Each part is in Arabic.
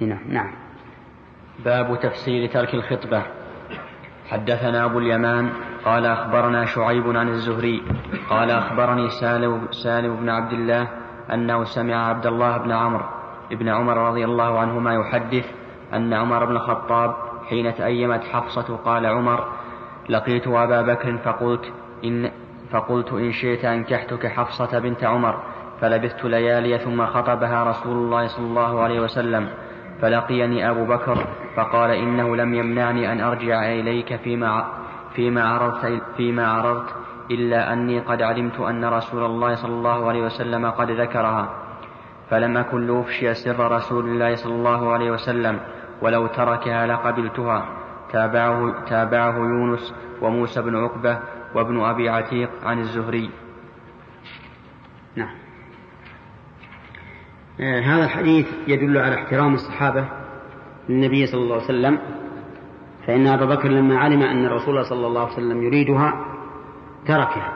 نعم نعم. باب تفسير ترك الخطبة. حدثنا أبو اليمان قال أخبرنا شعيب عن الزهري قال أخبرني سالم, سالم بن عبد الله أنه سمع عبد الله بن عمرو بن عمر رضي الله عنهما يحدث أن عمر بن الخطاب حين تأيمت حفصة قال عمر لقيت أبا بكر فقلت إن فقلت إن شئت أنكحتك حفصة بنت عمر فلبثت ليالي ثم خطبها رسول الله صلى الله عليه وسلم. فلقيني أبو بكر فقال إنه لم يمنعني أن أرجع إليك فيما فيما عرضت فيما عرضت إلا أني قد علمت أن رسول الله صلى الله عليه وسلم قد ذكرها. فلم أكن لأفشي سر رسول الله صلى الله عليه وسلم ولو تركها لقبلتها. تابعه, تابعه يونس وموسى بن عقبة وابن أبي عتيق عن الزهري. نعم. هذا الحديث يدل على احترام الصحابة للنبي صلى الله عليه وسلم فإن أبا بكر لما علم أن الرسول صلى الله عليه وسلم يريدها تركها.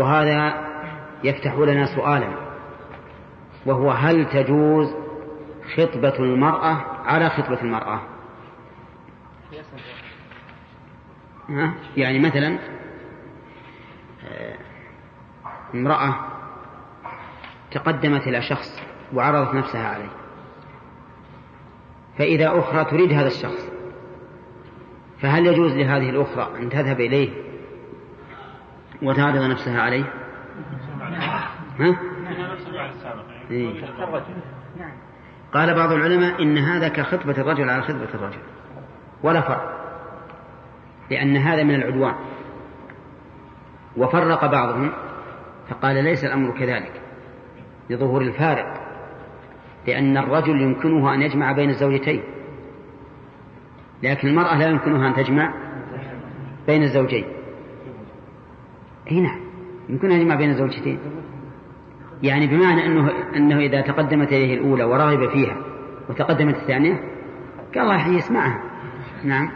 وهذا يفتح لنا سؤالا وهو هل تجوز خطبة المرأة على خطبة المرأة؟ يعني مثلا آه، امرأة تقدمت إلى شخص وعرضت نفسها عليه فإذا أخرى تريد هذا الشخص فهل يجوز لهذه الأخرى أن تذهب إليه وتعرض نفسها عليه ها؟ إيه. قال بعض العلماء إن هذا كخطبة الرجل على خطبة الرجل ولا فرق لأن هذا من العدوان وفرق بعضهم فقال ليس الأمر كذلك لظهور الفارق لأن الرجل يمكنه أن يجمع بين الزوجتين لكن المرأة لا يمكنها أن تجمع بين الزوجين. أي نعم يمكنها أن تجمع بين الزوجتين. يعني بمعنى أنه, أنه إذا تقدمت إليه الأولى ورغب فيها وتقدمت الثانية قال الله يسمعها. نعم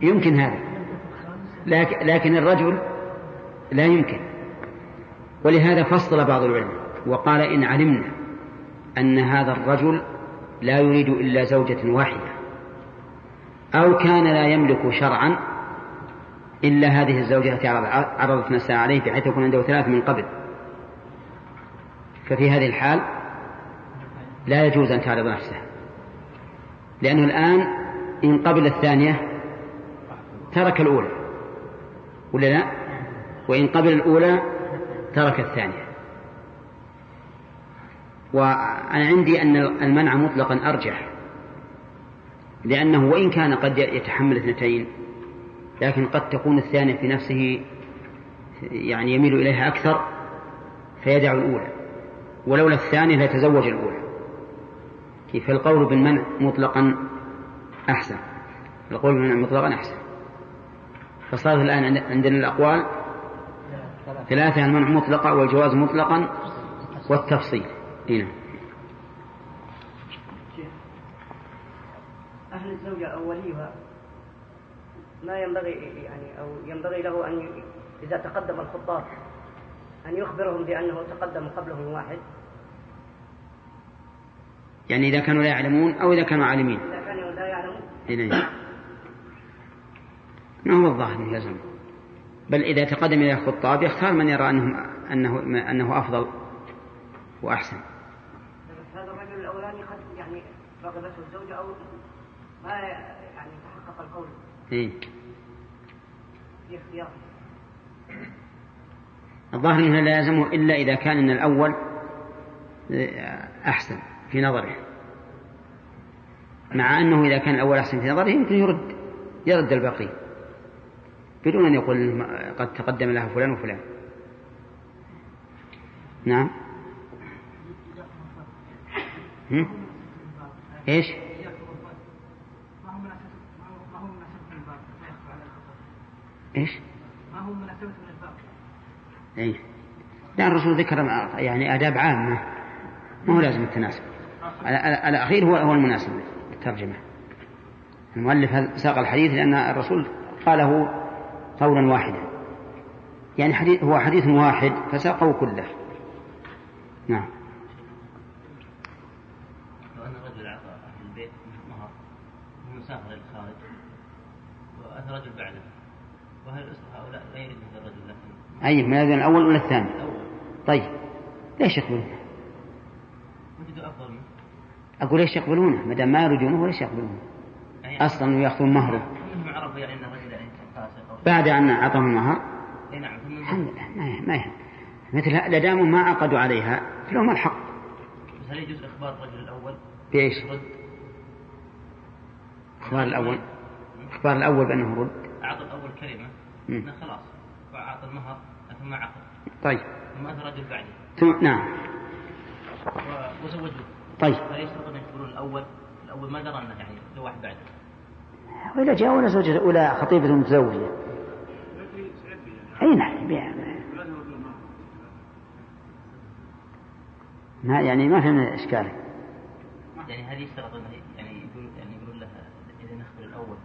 يمكن هذا. لكن الرجل لا يمكن. ولهذا فصل بعض العلماء وقال إن علمنا أن هذا الرجل لا يريد إلا زوجة واحدة أو كان لا يملك شرعا إلا هذه الزوجة التي عرضت نفسها عليه بحيث يكون عنده ثلاث من قبل. ففي هذه الحال لا يجوز أن تعرض نفسها لأنه الآن إن قبل الثانية ترك الأولى ولا لا؟ وإن قبل الأولى ترك الثانية. وأنا عندي أن المنع مطلقا أرجح لأنه وإن كان قد يتحمل اثنتين لكن قد تكون الثانية في نفسه يعني يميل إليها أكثر فيدع الأولى ولولا الثانية ليتزوج الأولى. فالقول بالمنع مطلقا أحسن القول بالمنع مطلقا أحسن. فصارت الآن عندنا الأقوال؟ ثلاثة المنع مطلقا والجواز مطلقا والتفصيل. هنا أهل الزوجة أو وليها ما ينبغي يعني أو ينبغي له أن إذا تقدم الخطاب أن يخبرهم بأنه تقدم قبلهم واحد. يعني إذا كانوا لا يعلمون أو إذا كانوا عالمين. إذا كانوا لا يعلمون. إذن. ما هو الظاهر يلزم بل إذا تقدم إلى الخطاب يختار من يرى أنه أنه أنه أفضل وأحسن هذا الرجل الأولاني قد الزوجة أو ما يعني تحقق القول. إيه. في اختياره. الظاهر أنه لا يلزمه إلا إذا كان أن الأول أحسن في نظره. مع أنه إذا كان الأول أحسن في نظره يمكن يرد يرد الباقي بدون أن يقول قد تقدم له فلان وفلان. نعم. هم؟ إيش؟ إيش؟ ما هو مناسبة من الباب اي لا الرسول ذكر يعني آداب عامة. ما هو لازم التناسب. الأخير هو هو المناسب للترجمة. المؤلف ساق الحديث لأن الرسول قاله قولا واحدا. يعني حديث هو حديث واحد فساقه كله. نعم لو أن رجل أعطى أهل البيت مهر ومن سافر إلى الخارج وأتى رجل بعده وهل الأسرة هؤلاء لا يريد هذا الرجل لكن أي من الأذان الأول ولا الثاني؟ طيب. ليش يقبلونه؟ وجدوا أفضل منه. أقول ليش يقبلونه؟ ما دام ما يريدونه ليش يقبلونه؟ أصلا يأخذون مهره. يعني يعني بعد أن أعطاهم المهر. نعم الحمد لله ما يهم مثل لا داموا ما عقدوا عليها فلهم الحق. بس هل يجوز إخبار الرجل الأول؟ بإيش؟ رد. إخبار الأول. إخبار الأول بأنه رد. أعطى الأول كلمة. خلاص. وأعطى المهر. ثم عقد طيب. ثم أتى رجل بعده ثم نعم. و- وزوجه طيب. هل يشترط أن يخبرون الأول؟ الأول ما درى أنه يعني له واحد بعده. وإذا جاء ولا زوجة ولا خطيبة متزوجة. أي نعم. ما يعني ما فهمنا إشكالك. يعني هل يشترط يعني يقول يعني يقولون له إذا نخبر الأول؟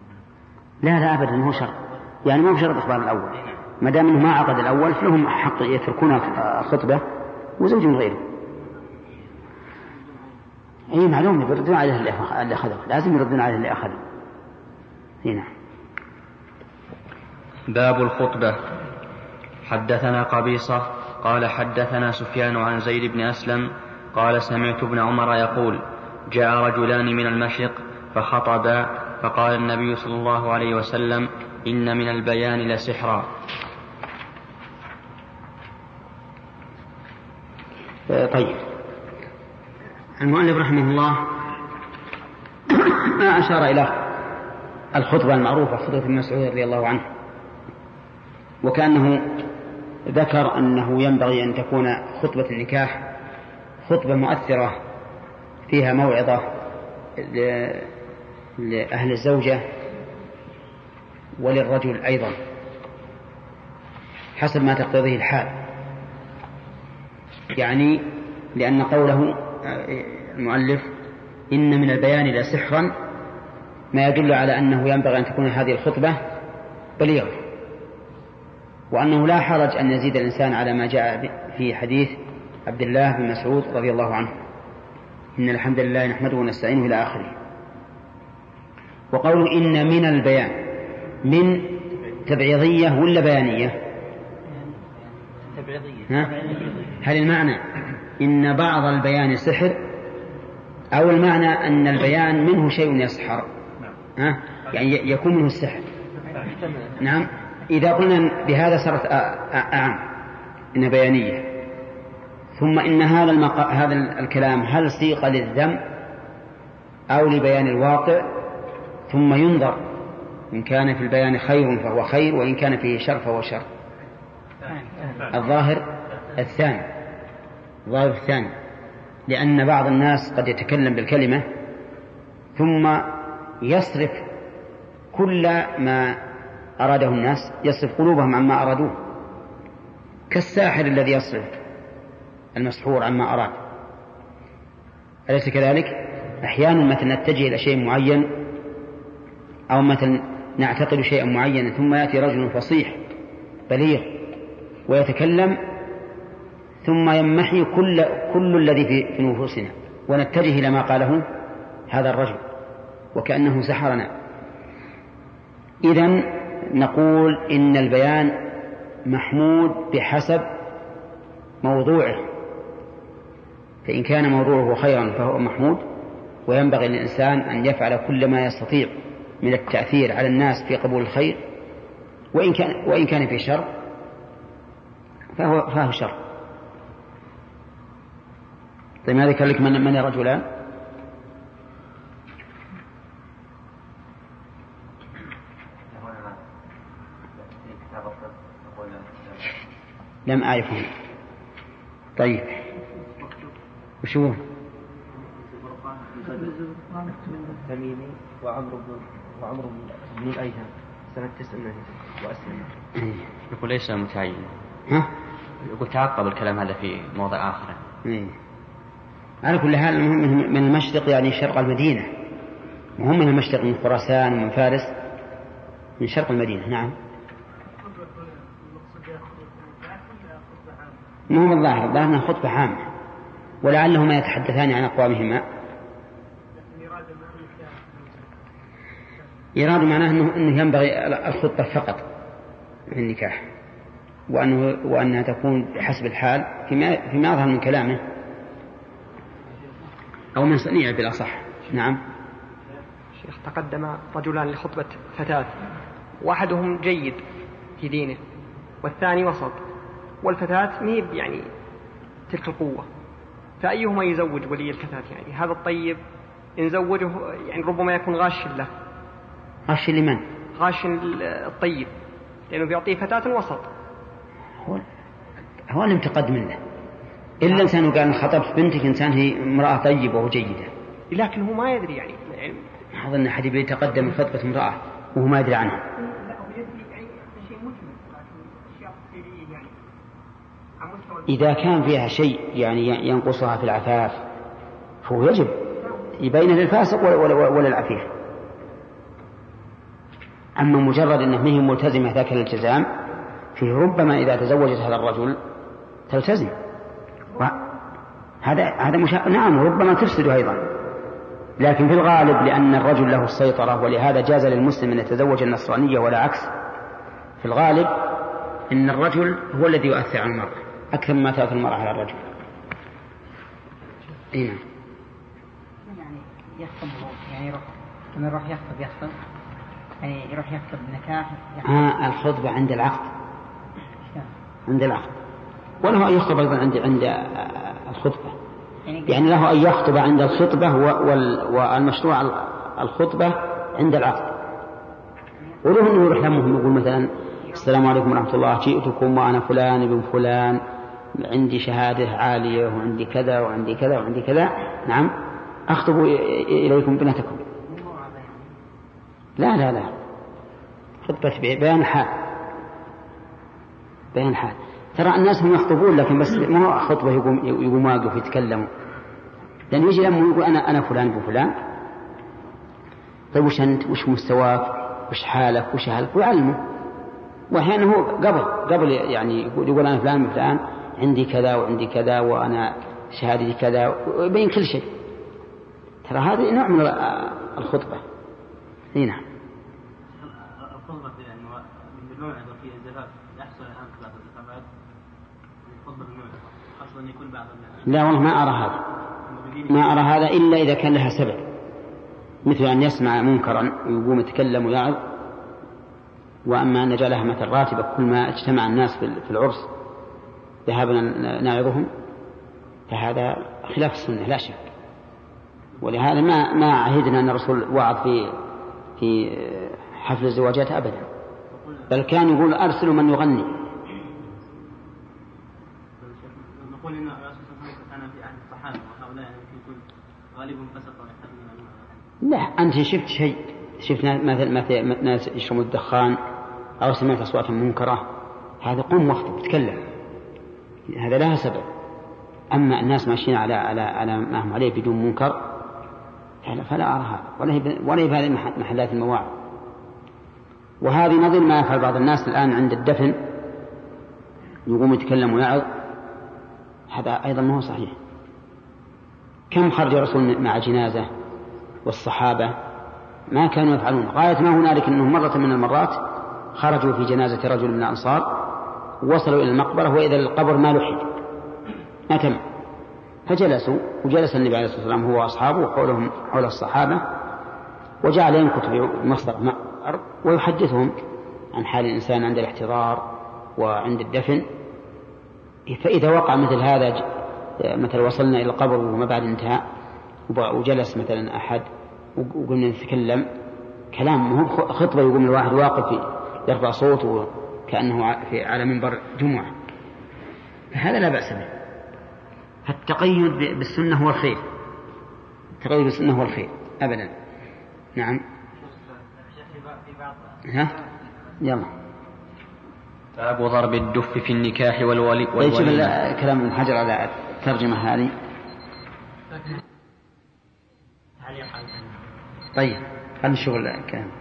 لا لا أبدا هو شرط. يعني ما هو شرط إخبار الأول. ما دام أنه ما عقد الأول فلهم حق يتركون الخطبة وزوج غيره. أي معلوم يردون عليه اللي أخذه. لازم يردون عليه اللي أخذه. إي نعم. باب الخطبة. حدثنا قبيصة قال حدثنا سفيان عن زيد بن أسلم قال سمعت ابن عمر يقول جاء رجلان من المشرق فخطبا فقال النبي صلى الله عليه وسلم إن من البيان لسحرا. طيب. المؤلف رحمه الله ما أشار إلى الخطبة المعروفة خطبة ابن مسعود رضي الله عنه وكأنه ذكر أنه ينبغي أن تكون خطبة النكاح خطبة مؤثرة فيها موعظة لأهل الزوجة وللرجل أيضا حسب ما تقتضيه الحال. يعني لأن قوله آه، المؤلف إن من البيان لسحرا ما يدل على أنه ينبغي أن تكون هذه الخطبة بليغة. وأنه لا حرج أن يزيد الإنسان على ما جاء في حديث عبد الله بن مسعود رضي الله عنه. إن الحمد لله نحمده ونستعينه إلى آخره. وقوله إن من البيان من تبعيضية ولا بيانية؟ ها؟ هل المعنى إن بعض البيان سحر أو المعنى أن البيان منه شيء يسحر؟ ها؟ يعني يكون منه السحر. نعم. إذا قلنا بهذا صارت أعم. إن بيانية. ثم إن هذا المق... هذا الكلام هل سيق للذم أو لبيان الواقع؟ ثم ينظر. إن كان في البيان خير فهو خير وإن كان فيه شر فهو شر. الظاهر الثاني الظاهر الثاني لأن بعض الناس قد يتكلم بالكلمة ثم يصرف كل ما أراده الناس يصرف قلوبهم عما أرادوه كالساحر الذي يصرف المسحور عما أراد أليس كذلك؟ أحيانا مثلا نتجه إلى شيء معين أو مثلا نعتقد شيئا معينا ثم يأتي رجل فصيح بليغ ويتكلم ثم يمحي كل كل الذي في نفوسنا. ونتجه إلى ما قاله هذا الرجل وكأنه سحرنا. إذا نقول إن البيان محمود بحسب موضوعه. فإن كان موضوعه خيرا فهو محمود وينبغي للإنسان أن يفعل كل ما يستطيع من التأثير على الناس في قبول الخير وإن كان وإن كان في شر فهو فهو شر. طيب ما ذكر لك من من رجلان؟ لم أعرفهم. طيب. وش هو؟ تميمي وعمرو بن وعمرو بن الايهم سنة تسع واسلم إيه. يقول ليس متعين ها؟ يقول تعقب الكلام هذا في موضع آخر. إيه. على كل حال المهم من- المشرق يعني شرق المدينة. وهم من المشرق من خراسان ومن فارس من شرق المدينة. نعم. ما هو الظاهر؟ الظاهر أنها خطبة عامة. ولعلهما يتحدثان عن أقوامهما. إيراد معناه أنه, أنه ينبغي الخطبة فقط في النكاح. وأنه وأنها تكون بحسب الحال فيما فيما يظهر من كلامه. أو من صنيعه بالأصح. نعم. شيخ تقدم رجلان لخطبة فتاة. واحدهم جيد في دينه والثاني وسط. والفتاة ميب يعني تلك القوة. فأيهما يزوج ولي الفتاة يعني؟ هذا الطيب إن زوجه يعني ربما يكون غاش له. غش لمن؟ غاش الطيب. لأنه بيعطيه فتاة وسط. هو تقدم له إلا إنسان قال خطبت بنتك إنسان هي امرأة طيبة وجيدة. لكن هو ما يدري يعني, أظن أحد يتقدم خطبة امرأة وهو ما يدري عنها. إذا كان فيها شيء يعني ينقصها في العفاف فهو يجب يبين للفاسق ولا العفيف. أما مجرد أنه ما هي ملتزمة ذاك الالتزام فيه ربما إذا تزوجت هذا الرجل تلتزم. هذا هذا مشا... نعم ربما تفسد أيضا. لكن في الغالب لأن الرجل له السيطرة ولهذا جاز للمسلم أن يتزوج النصرانية ولا عكس. في الغالب أن الرجل هو الذي يؤثر على المرأة. أكثر مما تأثر المرأة على الرجل. إيه يعني يخطب يعني يروح يروح يخطب يخطب؟ يعني يروح يخطب نكاح؟ يعني آه الخطبة عند العقد. عند العقد وله أن يخطب أيضا عند عند الخطبة. يعني, له أن يخطب عند الخطبة والمشروع الخطبة عند العقد وله أنه يروح لمهم يقول مثلا السلام عليكم ورحمة الله. جئتكم وأنا فلان ابن فلان. عندي شهادة عالية وعندي كذا وعندي كذا وعندي كذا. نعم. أخطب إليكم بنتكم. لا لا لا. خطبة بيان حال. بيان حال. ترى الناس هم يخطبون لكن بس ما هو خطبة يقوم يقوم واقف يتكلم لأن يجي لما يقول أنا أنا فلان أبو فلان. طيب وش أنت؟ وش مستواك؟ وش حالك؟ وش أهلك ويعلمه وأحيانا هو قبل قبل يعني يقول أنا فلان فلان عندي كذا وعندي كذا وأنا شهادتي كذا ويبين كل شيء. ترى هذا نوع من الخطبة. نعم الخطبة يعني من الموعظة في الزفاف يحصل الآن في بعض الزفافات الخطبة بالموعظة خاصة أن يكون بعض الناس لا والله ما أرى هذا. ما أرى هذا إلا إذا كان لها سبب. مثل أن يسمع منكرا ويقوم يتكلم ويعظ. وأما أن جعلها مثل راتبة كل ما اجتمع الناس في العرس ذهبنا نعظهم فهذا خلاف السنة لا شك. ولهذا ما ما عهدنا أن الرسول وعظ في في حفل الزواجات أبدا. بل كان يقول أرسلوا من يغني نقول ان الرسول صلى الله عليه وسلم كان في احد الصحابه وهؤلاء يكون لا أنت شفت شيء؟ شفت مثل مثل ناس يشربوا الدخان أو سمعت أصوات منكرة؟ هذا قم واخطب تكلم. هذا لها سبب. أما الناس ماشيين على على على ما هم عليه بدون منكر فلا أرى هذا. ولا هي ولا هي في هذه محلات المواعظ. وهذه نظير ما يفعل بعض الناس الآن عند الدفن. يقوم يتكلم ويعظ. هذا أيضا ما هو صحيح. كم خرج رسول مع جنازة والصحابة ما كانوا يفعلون. غاية ما هنالك أنه مرة من المرات خرجوا في جنازة رجل من الأنصار وصلوا إلى المقبرة وإذا القبر ما لحد ما تم. فجلسوا وجلس النبي عليه الصلاة والسلام هو وأصحابه حولهم حول الصحابة وجعل ينكت بمصدر ماء الأرض ويحدثهم عن حال الإنسان عند الاحتضار وعند الدفن. فإذا وقع مثل هذا مثلا وصلنا إلى القبر وما بعد انتهى وجلس مثلا أحد وقلنا نتكلم كلام مو خطبة يقوم الواحد واقف يرفع صوته كأنه في على منبر جمعة. هذا لا بأس به. فالتقيد بالسنة هو الخير. التقيد بالسنة هو الخير أبدا. نعم. ها؟ يلا. باب ضرب الدف في النكاح والولي طيب شوف كلام ابن حجر على الترجمة هذه؟ طيب خلينا نشوف الكلام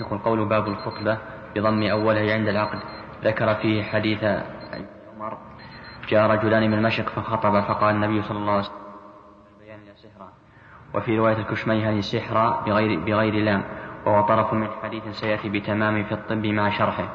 يقول قول باب الخطبة بضم أوله عند العقد. ذكر فيه حديث عمر جاء رجلان من المشرق فخطب فقال النبي صلى الله عليه وسلم سحرا وفي رواية الكشميهني سحرا بغير, بغير لام. وهو طرف من حديث سيأتي بتمام في الطب مع شرحه.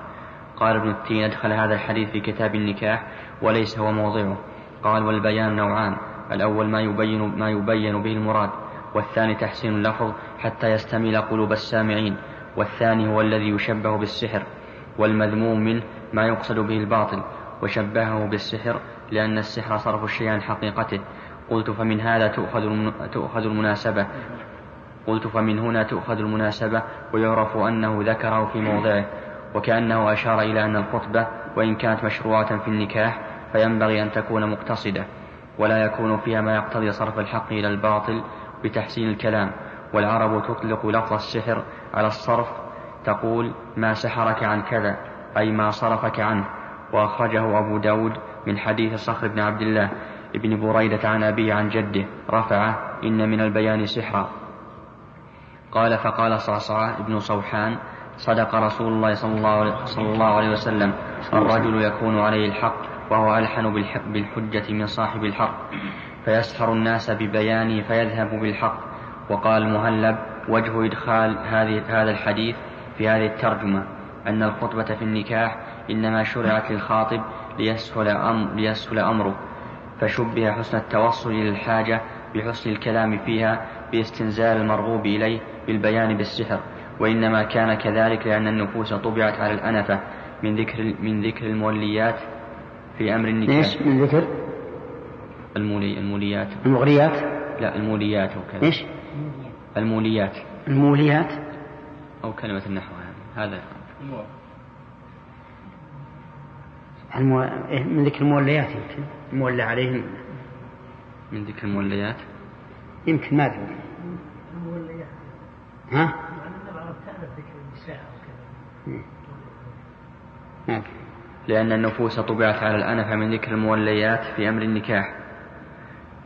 قال ابن التين أدخل هذا الحديث في كتاب النكاح وليس هو موضعه. قال والبيان نوعان. الأول ما يبين ما يبين به المراد والثاني تحسين اللفظ حتى يستميل قلوب السامعين والثاني هو الذي يشبه بالسحر. والمذموم منه ما يقصد به الباطل وشبهه بالسحر لأن السحر صرف الشيء عن حقيقته. قلت فمن هذا تؤخذ تؤخذ المناسبة. قلت فمن هنا تؤخذ المناسبة ويعرف أنه ذكره في موضعه. وكأنه أشار إلى أن الخطبة وإن كانت مشروعة في النكاح فينبغي أن تكون مقتصدة ولا يكون فيها ما يقتضي صرف الحق إلى الباطل بتحسين الكلام. والعرب تطلق لفظ السحر على الصرف تقول ما سحرك عن كذا أي ما صرفك عنه. وأخرجه أبو داود من حديث صخر بن عبد الله ابن بريدة عن أبيه عن جده رفعه إن من البيان سحرا. قال فقال صعصعة ابن صوحان صدق رسول الله, صلى الله عليه وسلم الرجل يكون عليه الحق. وهو ألحن بالحجة من صاحب الحق فيسحر الناس ببيانه فيذهب بالحق. وقال المهلب وجه إدخال هذه هذا الحديث في هذه الترجمة أن الخطبة في النكاح إنما شرعت للخاطب ليسهل, أم ليسهل أمره فشبه حسن التوصل إلى الحاجة بحسن الكلام فيها باستنزال المرغوب إليه بالبيان بالسحر. وإنما كان كذلك لأن النفوس طبعت على الأنفة من ذكر من ذكر الموليات في أمر النكاح. إيش؟ من ذكر؟ المولي الموليات. المغريات؟ لا الموليات وكذا إيش؟ الموليات. الموليات؟ أو كلمة النحو هذا. المو... إيه، من ذكر الموليات يمكن. المولى عليهم. من ذكر الموليات؟ يمكن ما أدري. ها؟ نعم. لأن النفوس طبعت على الأنف من ذكر الموليات في أمر النكاح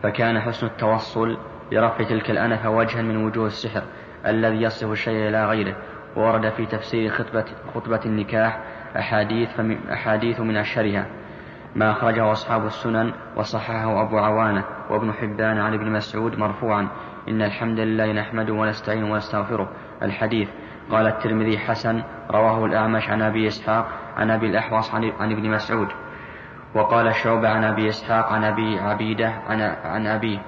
فكان حسن التوصل لرفع تلك الأنف وجها من وجوه السحر الذي يصف الشيء إلى غيره ورد في تفسير خطبة, خطبة النكاح أحاديث, أحاديث من أشهرها ما أخرجه أصحاب السنن وصححه أبو عوانة وابن حبان عن ابن مسعود مرفوعا إن الحمد لله نحمده ونستعينه ونستغفره. الحديث قال الترمذي حسن رواه الأعمش عن أبي إسحاق عن أبي الأحوص عن, ابن مسعود وقال شعبة عن أبي إسحاق عن أبي عبيدة عن, عن أبيه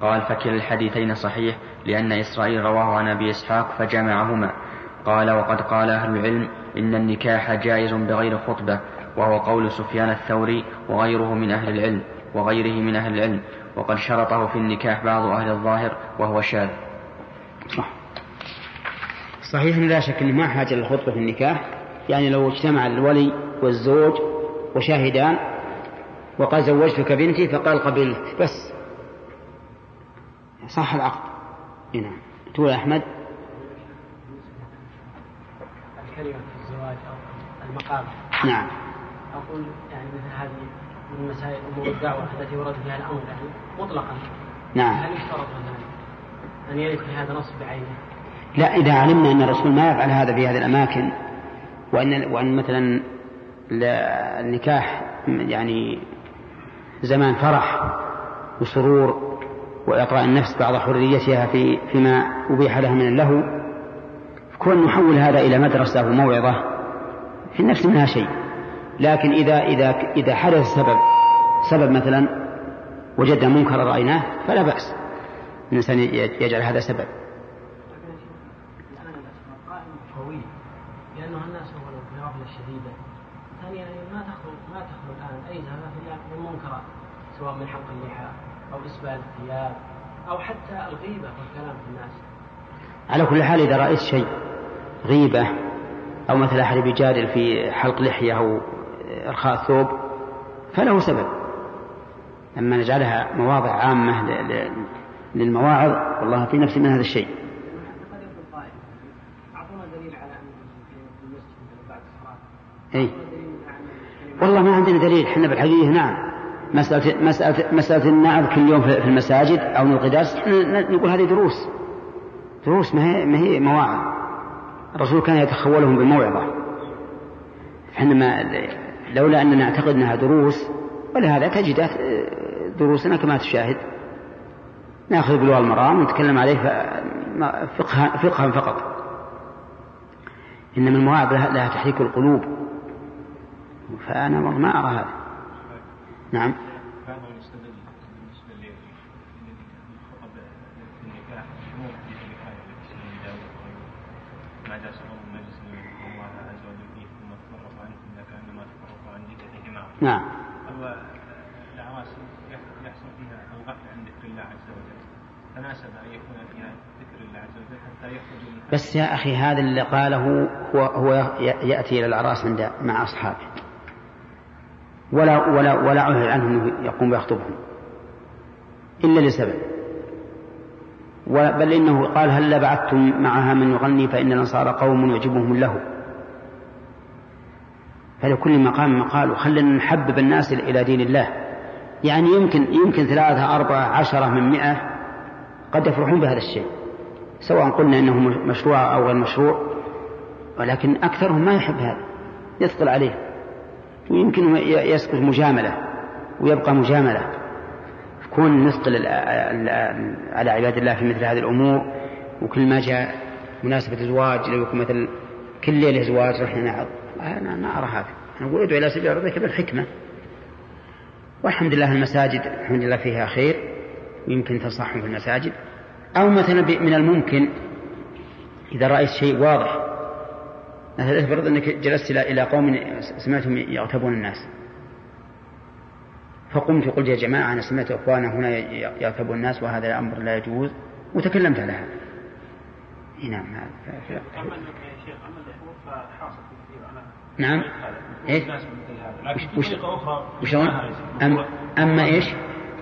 قال فكلا الحديثين صحيح لأن إسرائيل رواه عن أبي إسحاق فجمعهما قال وقد قال أهل العلم إن النكاح جائز بغير خطبة وهو قول سفيان الثوري وغيره من أهل العلم وغيره من أهل العلم وقد شرطه في النكاح بعض أهل الظاهر وهو شاذ. صح. صحيح لا شك أنه ما حاجة للخطبة في النكاح يعني لو اجتمع الولي والزوج وشاهدان وقال زوجتك بنتي فقال قبلت. بس. صح العقد. هنا تقول أحمد؟ الكلمة في الزواج أو المقام. نعم. أقول يعني مثل هذه من مسائل أمور الدعوة التي ورد فيها الأمر يعني مطلقا. نعم. هل يشترط مثلا أن يرد في هذا نص بعينه؟ لا إذا علمنا أن الرسول ما يفعل هذا في هذه الأماكن وأن وأن مثلا النكاح يعني زمان فرح وسرور وإعطاء النفس بعض حريتها في فيما أبيح لها من اللهو كون نحول هذا إلى مدرسة وموعظة في النفس منها شيء. لكن إذا إذا إذا حدث سبب سبب مثلا وجدنا منكر رأيناه فلا بأس الإنسان يجعل هذا سبب لأنه الناس أولا في الغفلة الشديدة ثانيا ما تخلو ما تخلو الآن أي زمان إلا من منكرات سواء من حق اللحى أو إسبال الثياب أو حتى الغيبة والكلام في الناس. على كل حال إذا رأيت شيء غيبة أو مثل أحد بيجادل في حلق لحية أو إرخاء ثوب فله سبب. أما نجعلها مواضع عامة للمواعظ والله في نفسي من هذا الشيء. أي والله ما عندنا دليل إحنا بالحقيقة نعم. مسألة مسألة مسألة النعظ كل يوم في المساجد أو نلقي درس نقول هذه دروس. دروس ما هي ما هي مواعظ. الرسول كان يتخولهم بموعظة إحنا ما لولا أننا نعتقد أنها دروس ولهذا تجد دروسنا كما تشاهد. نأخذ بلوغ المرام ونتكلم عليه فقها, فقها فقط. إنما المواعظ لها, تحريك القلوب. فأنا ما أرى هذا. نعم. نعم. يحصل فيها عن ذكر الله عز وجل. تناسب أن يكون فيها ذكر الله عز وجل حتى يخرج من بس يا أخي هذا اللي قاله هو, هو يأتي إلى الأعراس عند مع أصحابه. ولا ولا ولا عهد عنه إنه يقوم ويخطبهم إلا لسبب. بل إنه قال هل بعثتم معها من يغني فإن الأنصار قوم يعجبهم له. فلكل مقام مقال وخلنا نحبب الناس إلى دين الله. يعني يمكن يمكن ثلاثة أربعة عشرة من مئة قد يفرحون بهذا الشيء. سواء قلنا إنه مشروع أو غير مشروع ولكن أكثرهم ما يحب هذا يثقل عليه. ويمكن يسقط مجاملة ويبقى مجاملة. كون نثقل على عباد الله في مثل هذه الأمور وكل ما جاء مناسبة زواج لو يكون مثل كل ليلة زواج رحنا أنا ما أرى هذا. أنا أقول ادعو إلى سبيل ربك بالحكمة والحمد لله المساجد الحمد لله فيها خير ويمكن تنصحهم في المساجد. أو مثلا من الممكن إذا رأيت شيء واضح مثلا افرض أنك جلست إلى قوم سمعتهم يغتابون الناس. فقمت وقلت يا جماعة أنا سمعت إخوانا هنا يغتابون الناس وهذا الأمر لا يجوز وتكلمت على هذا. نعم نعم. إيش؟ وش وش أم أما إيش؟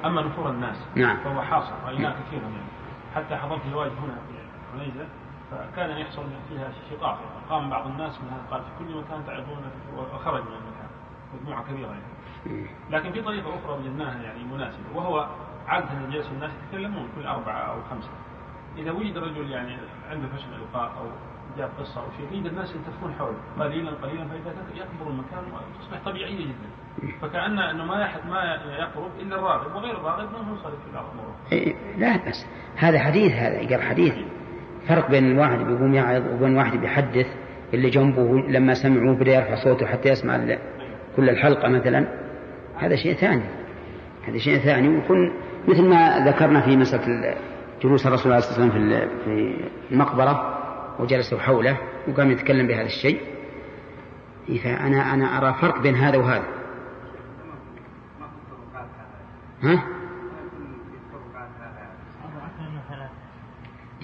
أما نفور الناس. نعم. فهو حاصل. رايناه كثيرا يعني حتى حضرت الواجب هنا في عنيزه فكان يحصل فيها شقاق. قام بعض الناس منها قال في كل مكان تعرفون وخرج من المكان. مجموعة كبيرة يعني. لكن في طريقة أخرى وجدناها يعني مناسبة وهو عادة يجلس الناس يتكلمون كل أربعة أو خمسة. إذا وجد رجل يعني عنده فشل إلقاء أو جاب قصة أو شيء يجد الناس يلتفون حوله قليلا قليلا فإذا يكبر المكان وتصبح طبيعية جدا. فكأن أنه ما يحد ما يقرب إلا الراغب وغير الراغب ما صادق في الأمور إيه، لا بس. هذا حديث هذا يقرأ حديث. فرق بين الواحد بيقوم يعظ وبين واحد بيحدث اللي جنبه لما سمعوه بدا يرفع صوته حتى يسمع كل الحلقة مثلا. هذا شيء ثاني. هذا شيء ثاني. ويكون مثل ما ذكرنا في مسألة جلوس الرسول عليه الصلاة والسلام في المقبرة وجلسوا حوله وقام يتكلم بهذا الشيء. فأنا أنا أرى فرق بين هذا وهذا. ها؟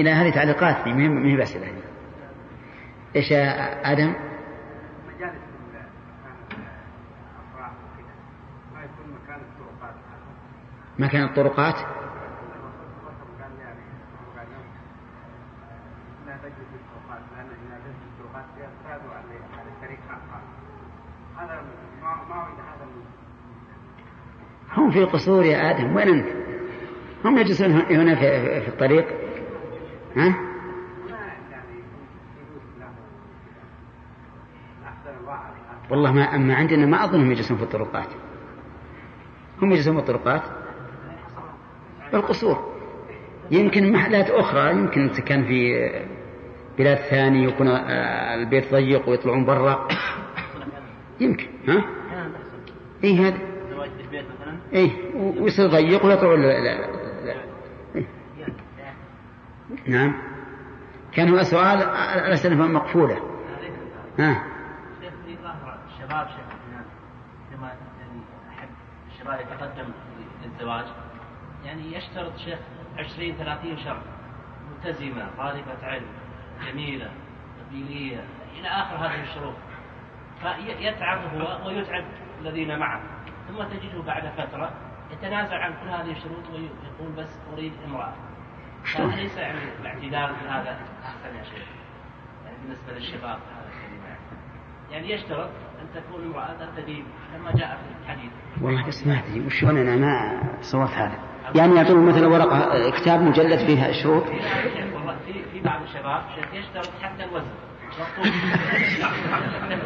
إلى هذه تعليقات ما هي بأسئلة إيش يا آدم؟ مجالس ما يكون مكان الطرقات مكان الطرقات؟ هم في قصور يا آدم وين أنت؟ هم يجلسون هنا في الطريق ها؟ والله ما أما عندنا ما أظنهم يجلسون في الطرقات. هم يجلسون في الطرقات؟ بالقصور يمكن محلات أخرى يمكن كان في بلاد ثانية يكون البيت ضيق ويطلعون برا. يمكن ها؟ اي هذا. اي ويصير ضيق ويطلعون نعم. كان هو سؤال الأسئلة مقفولة؟ ها. الشباب شيخ لما يعني الشباب يتقدم للزواج يعني يشترط شيخ 20 30 شرط ملتزمة طالبة علم جميلة قبيلية إلى آخر هذه الشروط. فيتعب هو ويتعب الذين معه. ثم تجده بعد فترة يتنازع عن كل هذه الشروط ويقول بس أريد امرأة. فليس يعني الاعتدال هذا أحسن يا شيخ. يعني بالنسبة للشباب هذا يعني يشترط أن تكون امرأة تدين كما جاء في الحديث. والله بس ما ادري وش أنا ما صورت هذا. يعني يعطون مثلا ورقة كتاب مجلد فيها شروط؟ والله في بعض الشباب يشترط حتى الوزن.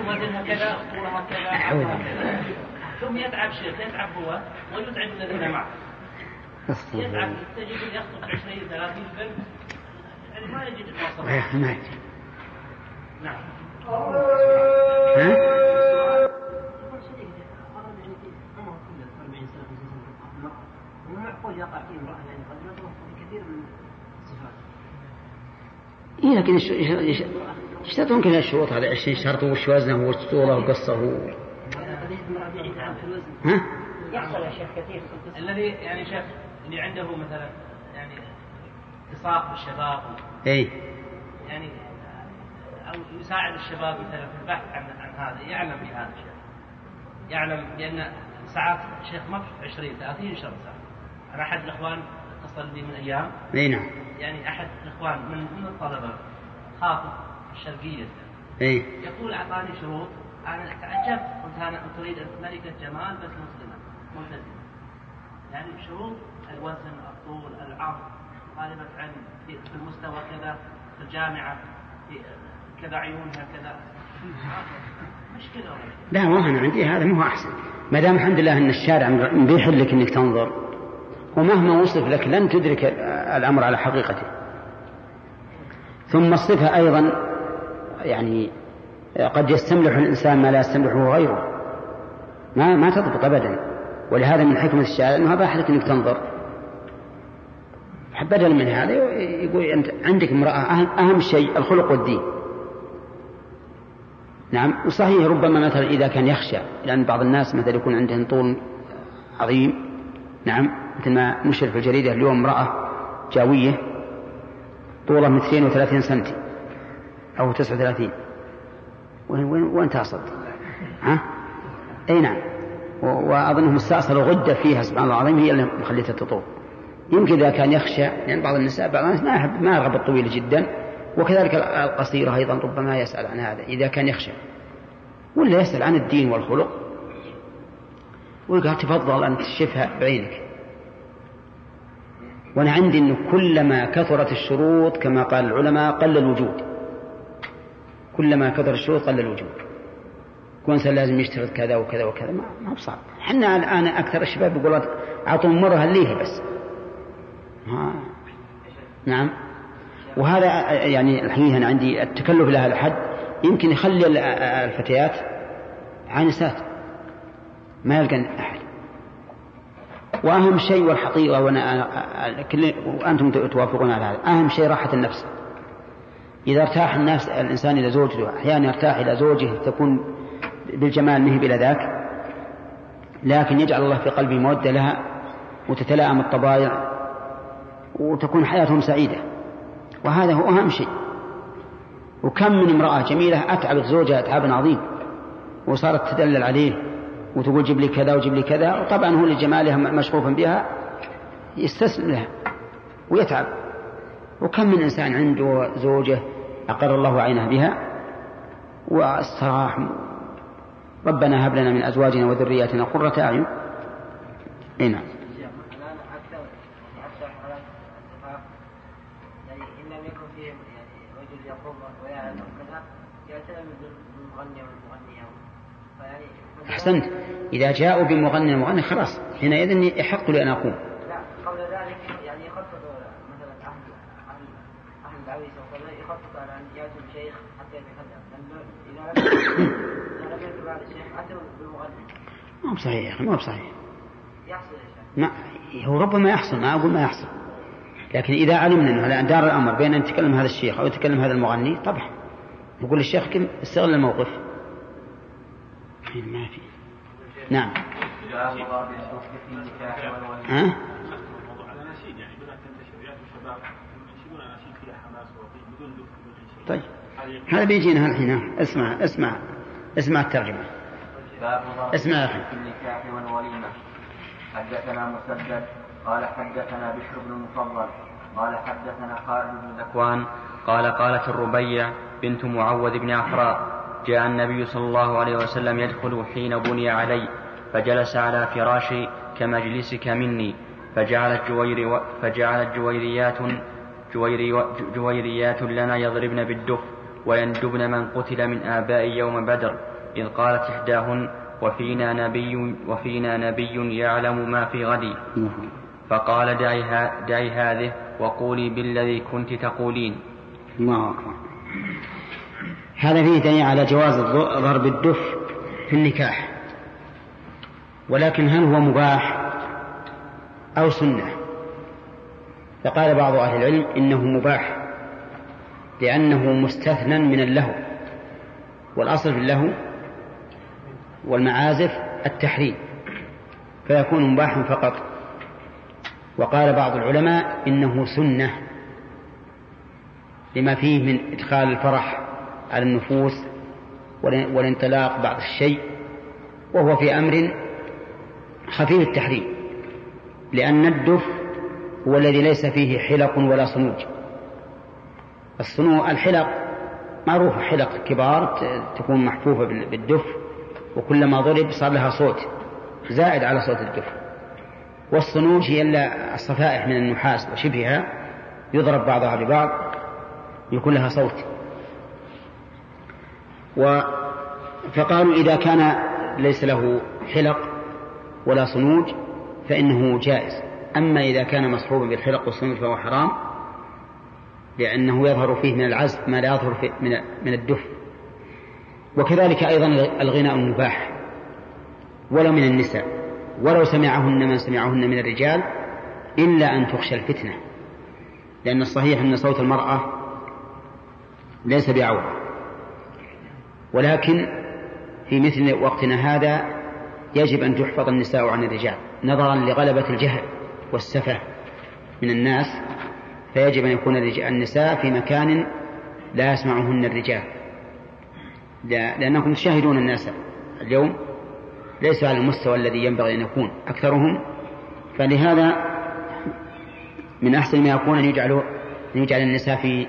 وزنها كذا طولها كذا ثم يتعب شيخ يتعب هو ويتعب الذين معه. يتعب تجد يخطب 20 30 بنت يعني ما يجد المواصفات ما يجي. نعم ها؟ إيه لكن يشترطون كل الشروط هذه 20 شرط وش وزنه وش طوله وقصه يجد ها؟ يحصل يا شيخ كثير الذي يعني شيخ اللي عنده مثلا يعني اتصال بالشباب اي يعني أو يساعد الشباب مثلا في البحث عن عن هذا يعلم بهذا الشيء. يعلم بأن ساعات شيخ ما في 20 30 شهر ساعه أنا أحد الإخوان اتصل بي من أيام. إي نعم. يعني أحد الإخوان من من الطلبة خاطب الشرقية. إي. يقول أعطاني شروط. أنا تعجبت. قلت أنا تريد ملكه جمال بس مسلمة. ملتزمه يعني شروط الوزن الطول العرض طالبة علم في المستوى كذا في الجامعة في كذا عيونها كذا. مشكلة. لا ما أنا عندي هذا مو هو أحسن. ما دام الحمد لله أن الشارع مبيح لك إنك تنظر ومهما وصف لك لن تدرك الأمر على حقيقته. ثم الصفة أيضا يعني قد يستملح الإنسان ما لا يستملحه غيره. ما ما تضبط ابدا. ولهذا من حكمة الشارع أنه أباح لك إنك تنظر. بدلا من هذا يقول أنت عندك اهم, أهم شيء الخلق والدين. نعم وصحيح ربما مثلا إذا كان يخشى لأن بعض الناس مثلا يكون عندهم طول عظيم. نعم مثل ما نشر في الجريدة اليوم امرأة جاوية طولها مترين وثلاثين سنتي أو تسعة وثلاثين. وين وين وين تصل؟ ها؟ أي نعم. وأظنهم استأصلوا غدة فيها سبحان الله العظيم هي اللي مخليتها تطول. يمكن إذا كان يخشى يعني بعض النساء بعض الناس ما يحب ما يرغب الطويل جدا وكذلك القصيرة أيضا ربما يسأل عن هذا إذا كان يخشى ولا يسأل عن الدين والخلق. ويقول تفضل أن تشوفها بعينك. وأنا عندي أنه كلما كثرت الشروط كما قال العلماء قل الوجود. كلما كثر الشروط قل الوجود. كون لازم يشترط كذا وكذا وكذا. ما هو صعب. إحنا الآن أكثر الشباب يقول أعطوا مرة هليها بس. ها. نعم. وهذا يعني الحقيقة أنا عندي التكلف لها الحد. يمكن يخلي ال- الفتيات عانسات ما يلقى أحد. وأهم شيء والحقيقة وأنا وأنتم توافقون على هذا. أهم شيء راحة النفس. إذا ارتاح الناس الإنسان إلى زوجته. أحيانا يرتاح إلى زوجه تكون بالجمال مهب إلى ذاك. لكن يجعل الله في قلبه مودة لها وتتلائم الطبايع وتكون حياتهم سعيدة. وهذا هو أهم شيء. وكم من امرأة جميلة أتعبت زوجها إتعابا عظيم وصارت تدلل عليه وتقول جيب لي كذا وجيب لي كذا وطبعا هو لجمالها مشغوفا بها يستسلم لها ويتعب. وكم من إنسان عنده زوجة أقر الله عينه بها واستراح ربنا هب لنا من أزواجنا وذرياتنا قرة أعين. إيه نعم الآن أكثر أكثر حالات الصفات يعني إن لم يكن فيهم يعني رجل يقوم ويعلم كذا يعتنى بالمغني والمغنية فيعني أحسنت. إذا جاءوا بمغني مغني خلاص حينئذ يحق لي أن أقوم. قبل ذلك يعني يخطط مثلا أهل أهل يخطط على أن يأتوا بشيخ حتى يتكلم إذا لم الشيخ أتوا ما هو بصحيح يا أخي ما هو بصحيح. يحصل ما هو ربما يحصل ما أقول ما يحصل. لكن إذا علمنا أنه دار الأمر بين أن يتكلم هذا الشيخ أو يتكلم هذا المغني طبعا. نقول للشيخ كم استغل الموقف. ما في. نعم. ها؟ طيب. هذا بيجينا الحين. اسمع اسمع اسمع الترجمة. اسمع يا أخي. النكاح والوليمة حدثنا مسدد قال حدثنا بشر بن المفضل قال حدثنا خالد بن ذكوان قال قالت الربيع بنت معوذ بن عفراء جاء النبي صلى الله عليه وسلم يدخل حين بني علي. فجلس على فراشي كمجلسك مني فجعلت جوير فجعلت جويريات جويري جويريات لنا يضربن بالدف ويندبن من قتل من آباء يوم بدر إذ قالت إحداهن وفينا نبي وفينا نبي يعلم ما في غد فقال دعي, ها دعي هذه وقولي بالذي كنت تقولين. الله أكبر. هذا فيه دليل على جواز ضرب الدف في النكاح. ولكن هل هو مباح أو سنة؟ فقال بعض أهل العلم إنه مباح لأنه مستثنى من اللهو والأصل في اللهو والمعازف التحريم فيكون مباحا فقط. وقال بعض العلماء إنه سنة لما فيه من إدخال الفرح على النفوس والانطلاق بعض الشيء وهو في أمر خفيف التحريم لأن الدف هو الذي ليس فيه حلق ولا صنوج. الصنوع الحلق معروفة حلق كبار تكون محفوفة بالدف وكلما ضرب صار لها صوت زائد على صوت الدف. والصنوج هي الصفائح من النحاس وشبهها يضرب بعضها ببعض يكون لها صوت. و فقالوا إذا كان ليس له حلق ولا صنوج فإنه جائز. أما إذا كان مصحوبا بالحلق والصنوج فهو حرام لأنه يظهر فيه من العزف ما لا يظهر فيه من من الدف. وكذلك أيضا الغناء المباح ولو من النساء. ولو سمعهن من سمعهن من الرجال إلا أن تخشى الفتنة. لأن الصحيح أن صوت المرأة ليس بعورة ولكن في مثل وقتنا هذا يجب أن تحفظ النساء عن الرجال نظرا لغلبة الجهل والسفة من الناس فيجب أن يكون النساء في مكان لا يسمعهن الرجال. لأنكم تشاهدون الناس اليوم ليسوا على المستوى الذي ينبغي أن يكون أكثرهم فلهذا من أحسن ما يكون أن يجعل أن يجعل النساء في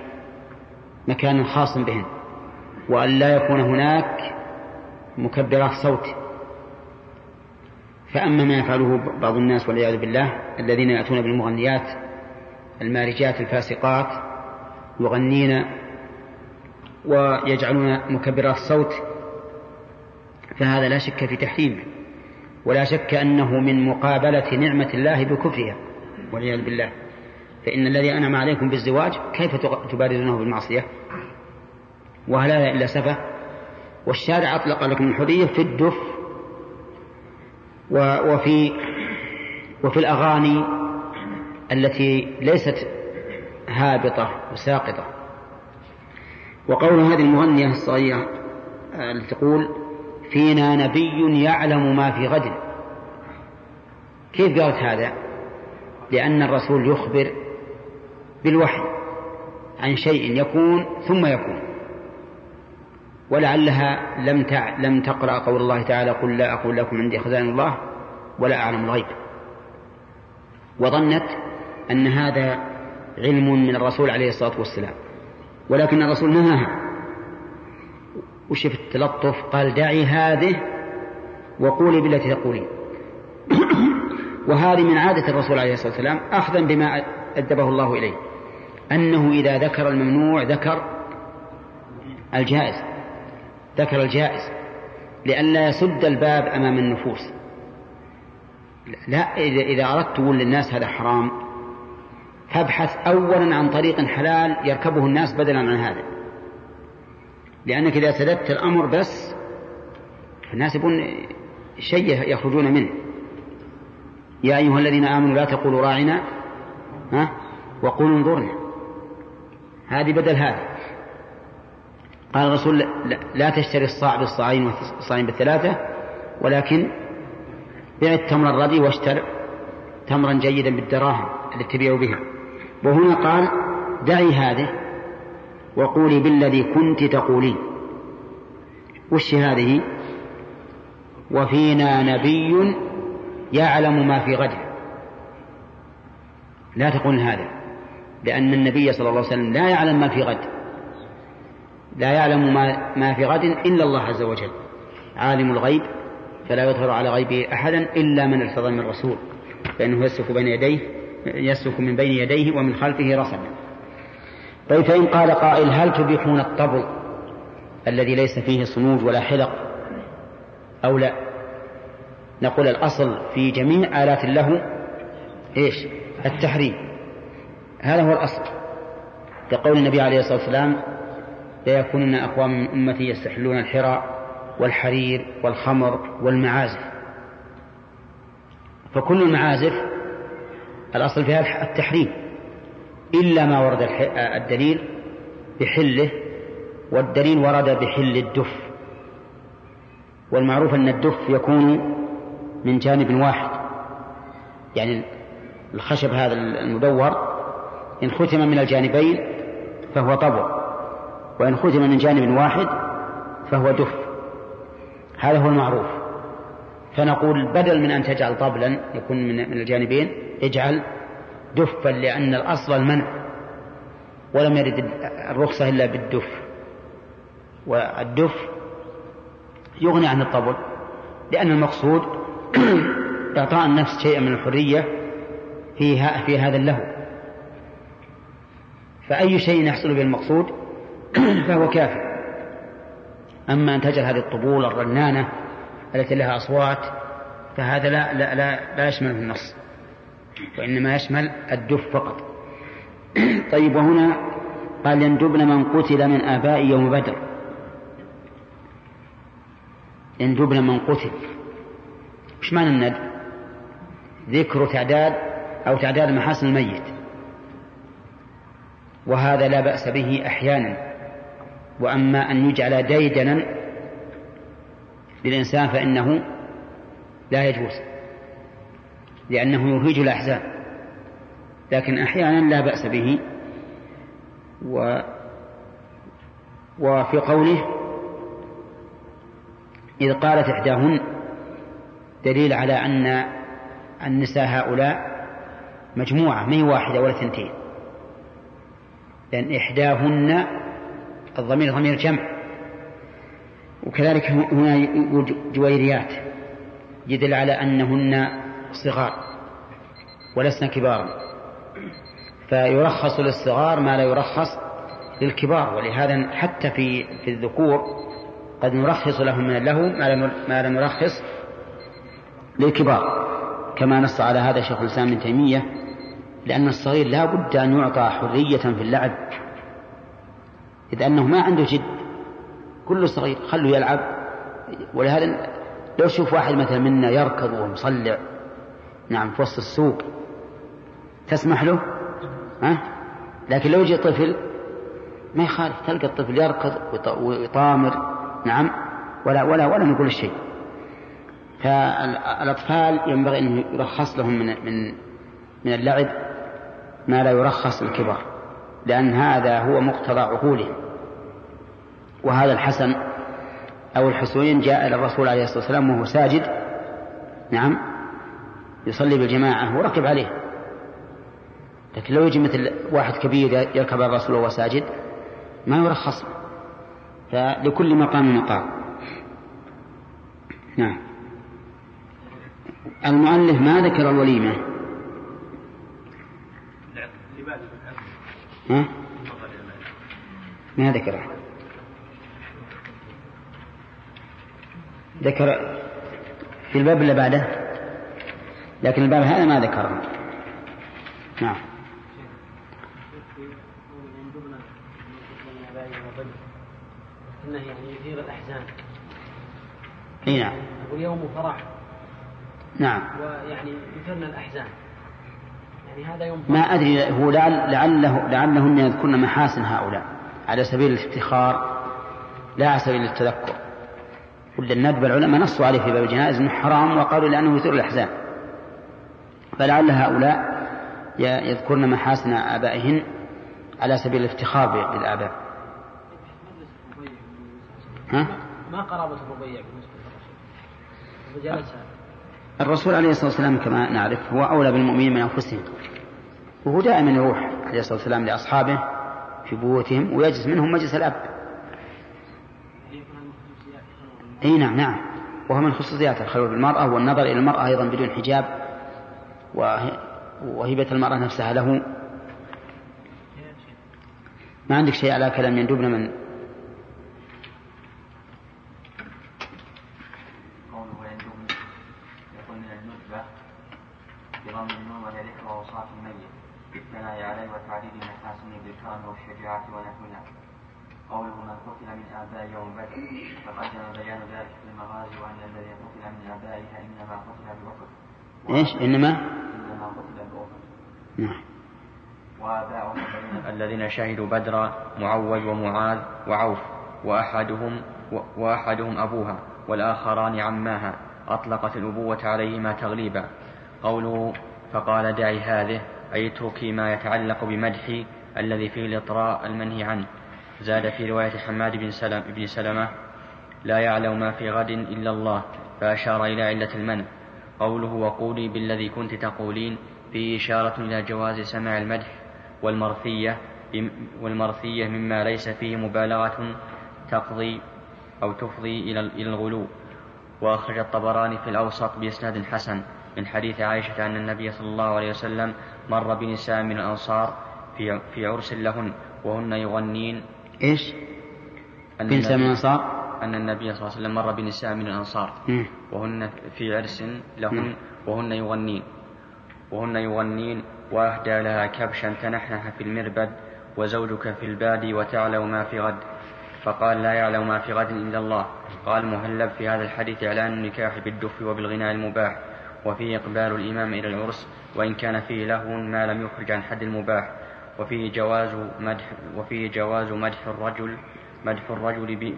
مكان خاص بهن وأن لا يكون هناك مكبرات صوت فأما ما يفعله بعض الناس والعياذ بالله الذين يأتون بالمغنيات المارجات الفاسقات يغنين ويجعلون مكبرات الصوت فهذا لا شك في تحريمه. ولا شك أنه من مقابلة نعمة الله بكفرها والعياذ بالله. فإن الذي أنعم عليكم بالزواج كيف تبارزونه بالمعصية؟ وهل هذا إلا سفة؟ والشارع أطلق لكم الحرية في الدف وفي وفي الأغاني التي ليست هابطة وساقطة. وقول هذه المغنية الصغيرة التي تقول فينا نبي يعلم ما في غد كيف قالت هذا؟ لأن الرسول يخبر بالوحي عن شيء يكون ثم يكون. ولعلها لم تع... لم تقرأ قول الله تعالى قل لا أقول لكم عندي خزائن الله ولا أعلم الغيب. وظنت أن هذا علم من الرسول عليه الصلاة والسلام. ولكن الرسول نهاها. وشف التلطف قال دعي هذه وقولي بالتي تقولين. وهذه من عادة الرسول عليه الصلاة والسلام أخذا بما أدبه الله إليه. أنه إذا ذكر الممنوع ذكر الجائز. ذكر الجائز لئلا يسد الباب أمام النفوس. لا إذا, أردت تقول للناس هذا حرام فابحث أولا عن طريق حلال يركبه الناس بدلا عن هذا. لأنك إذا سددت الأمر بس الناس يبون شيء يخرجون منه. يا أيها الذين آمنوا لا تقولوا راعنا ها وقولوا انظرنا. هذه بدل هذا. قال الرسول لا, تشتري الصاع بالصاعين والصاعين بالثلاثة ولكن بع التمر الردي واشتر تمرا جيدا بالدراهم التي تبيع بها. وهنا قال دعي هذه وقولي بالذي كنت تقولين وش هذه؟ وفينا نبي يعلم ما في غد لا تقول هذا لأن النبي صلى الله عليه وسلم لا يعلم ما في غد. لا يعلم ما, ما في غد إلا الله عز وجل. عالم الغيب فلا يظهر على غيبه أحدا إلا من ارتضى من الرسول فإنه يسلك بين يديه يسلك من بين يديه ومن خلفه رصدا طيب فإن قال قائل هل تبيحون الطبل الذي ليس فيه صنوج ولا حلق أو لا؟ نقول الأصل في جميع آلات اللهو إيش؟ التحريم. هذا هو الأصل. كقول النبي عليه الصلاة والسلام ليكونن أقوام من أمتي يستحلون الحرى والحرير والخمر والمعازف. فكل المعازف الأصل فيها التحريم إلا ما ورد الدليل بحله والدليل ورد بحل الدف. والمعروف أن الدف يكون من جانب واحد. يعني الخشب هذا المدور إن ختم من الجانبين فهو طبع. وإن ختم من جانب واحد فهو دف. هذا هو المعروف. فنقول بدل من أن تجعل طبلا يكون من الجانبين اجعل دفا لأن الأصل المنع. ولم يرد الرخصة إلا بالدف. والدف يغني عن الطبل لأن المقصود إعطاء النفس شيئا من الحرية فيها في هذا اللهو. فأي شيء يحصل به المقصود فهو كافي أما أن تجعل هذه الطبول الرنانة التي لها أصوات فهذا لا لا لا, لا يشمله النص وإنما يشمل الدف فقط. طيب وهنا قال يندبن من قتل من آباء يوم بدر. يندبن من قتل. وش معنى الند؟ ذكر تعداد أو تعداد محاسن الميت. وهذا لا بأس به أحيانا. وأما أن يجعل ديدنا للإنسان فإنه لا يجوز لأنه يهيج الأحزان لكن أحيانا لا بأس به. و وفي قوله إذ قالت إحداهن دليل على أن النساء هؤلاء مجموعة ما هي واحدة ولا ثنتين لأن إحداهن الضمير ضمير جمع. وكذلك هنا جويريات يدل على أنهن صغار ولسن كبارا فيرخص للصغار ما لا يرخص للكبار ولهذا حتى في في الذكور قد نرخص لهم من اللهو ما لا نرخص للكبار. كما نص على هذا شيخ الإسلام ابن تيمية لأن الصغير لا بد أن يعطى حرية في اللعب. إذ أنه ما عنده جد. كله صغير خلوا يلعب. ولهذا لو شوف واحد مثلا منا يركض ومصلع نعم في وسط السوق تسمح له؟ ها؟ لكن لو يجي طفل ما يخالف تلقى الطفل يركض ويطامر نعم ولا ولا ولا نقول شيء. فالأطفال ينبغي أن يرخص لهم من من من اللعب ما لا يرخص للكبار لأن هذا هو مقتضى عقولهم. وهذا الحسن أو الحسين جاء إلى الرسول عليه الصلاة والسلام وهو ساجد. نعم. يصلي بالجماعة وركب عليه. لكن لو يجي مثل واحد كبير يركب الرسول وهو ساجد ما يرخص. فلكل مقام مقام. نعم. المؤلف ما ذكر الوليمة؟ ها؟ ما ذكره ذكر في الباب اللي بعده؟ لكن الباب هذا ما ذكره. نعم. انه يعني يثير الاحزان اي نعم واليوم فرح. نعم. ويعني يثرن الأحزان. يوم ما أدري هو لعل لعله لعلهن يذكرن محاسن هؤلاء. على سبيل الافتخار لا على سبيل التذكر ولا الندب العلماء نصوا عليه في باب الجنائز إنه حرام وقالوا لأنه يثير الأحزان. فلعل هؤلاء يذكرن محاسن آبائهن على سبيل الافتخار بالآباء. ها؟ ما قرابة الربيع بالنسبة للرسول الرسول عليه الصلاة والسلام كما نعرف هو أولى بالمؤمنين من أنفسهم. وهو دائما يروح عليه الصلاة والسلام لأصحابه في بيوتهم ويجلس منهم مجلس الأب. إي نعم نعم. وهو من خصوصيات الخلوة بالمرأة والنظر إلى المرأة أيضا بدون حجاب. وهبة المرأة نفسها له. ما عندك شيء على كلام يندبنا من يكون من الندبة بضم النون وهي ذكر آباء يوم بدر تقدم بيان ذلك في المغازي وأن الذي قتل من آبائها إنما قتل بأحد إيش؟ إنما؟ نعم. الذين شهدوا بدرا معوذ ومعاذ وعوف وأحدهم وأحدهم أبوها والآخران عماها. أطلقت الأبوة عليهما تغليبا. قوله فقال دعي هذه أي اتركي ما يتعلق بمدحي الذي فيه الإطراء المنهي عنه. زاد في رواية حماد بن سلم بن سلمة لا يعلم ما في غد إلا الله فأشار إلى علة المنع. قوله وقولي بالذي كنت تقولين فيه إشارة إلى جواز سماع المدح والمرثية والمرثية مما ليس فيه مبالغة تقضي أو تفضي إلى الغلو. وأخرج الطبراني في الأوسط بإسناد حسن من حديث عائشة أن النبي صلى الله عليه وسلم مر بنساء من الأنصار في في عرس لهن وهن يغنين. إيش؟ بنساء من الأنصار؟ أن النبي صلى الله عليه وسلم مر بنساء من الأنصار. وهن في عرس. لهن وهن يغنين. وهن يغنين وأهدى لها كبشا تنحنح في المربد وزوجك في البادي وتعلم ما في غد. فقال لا يعلم ما في غد إلا الله. قال مهلب في هذا الحديث إعلان النكاح بالدف وبالغناء المباح وفيه إقبال الإمام إلى العرس وإن كان فيه لهو ما لم يخرج عن حد المباح. وفيه جواز مدح وفيه جواز مدح الرجل مدح الرجل ب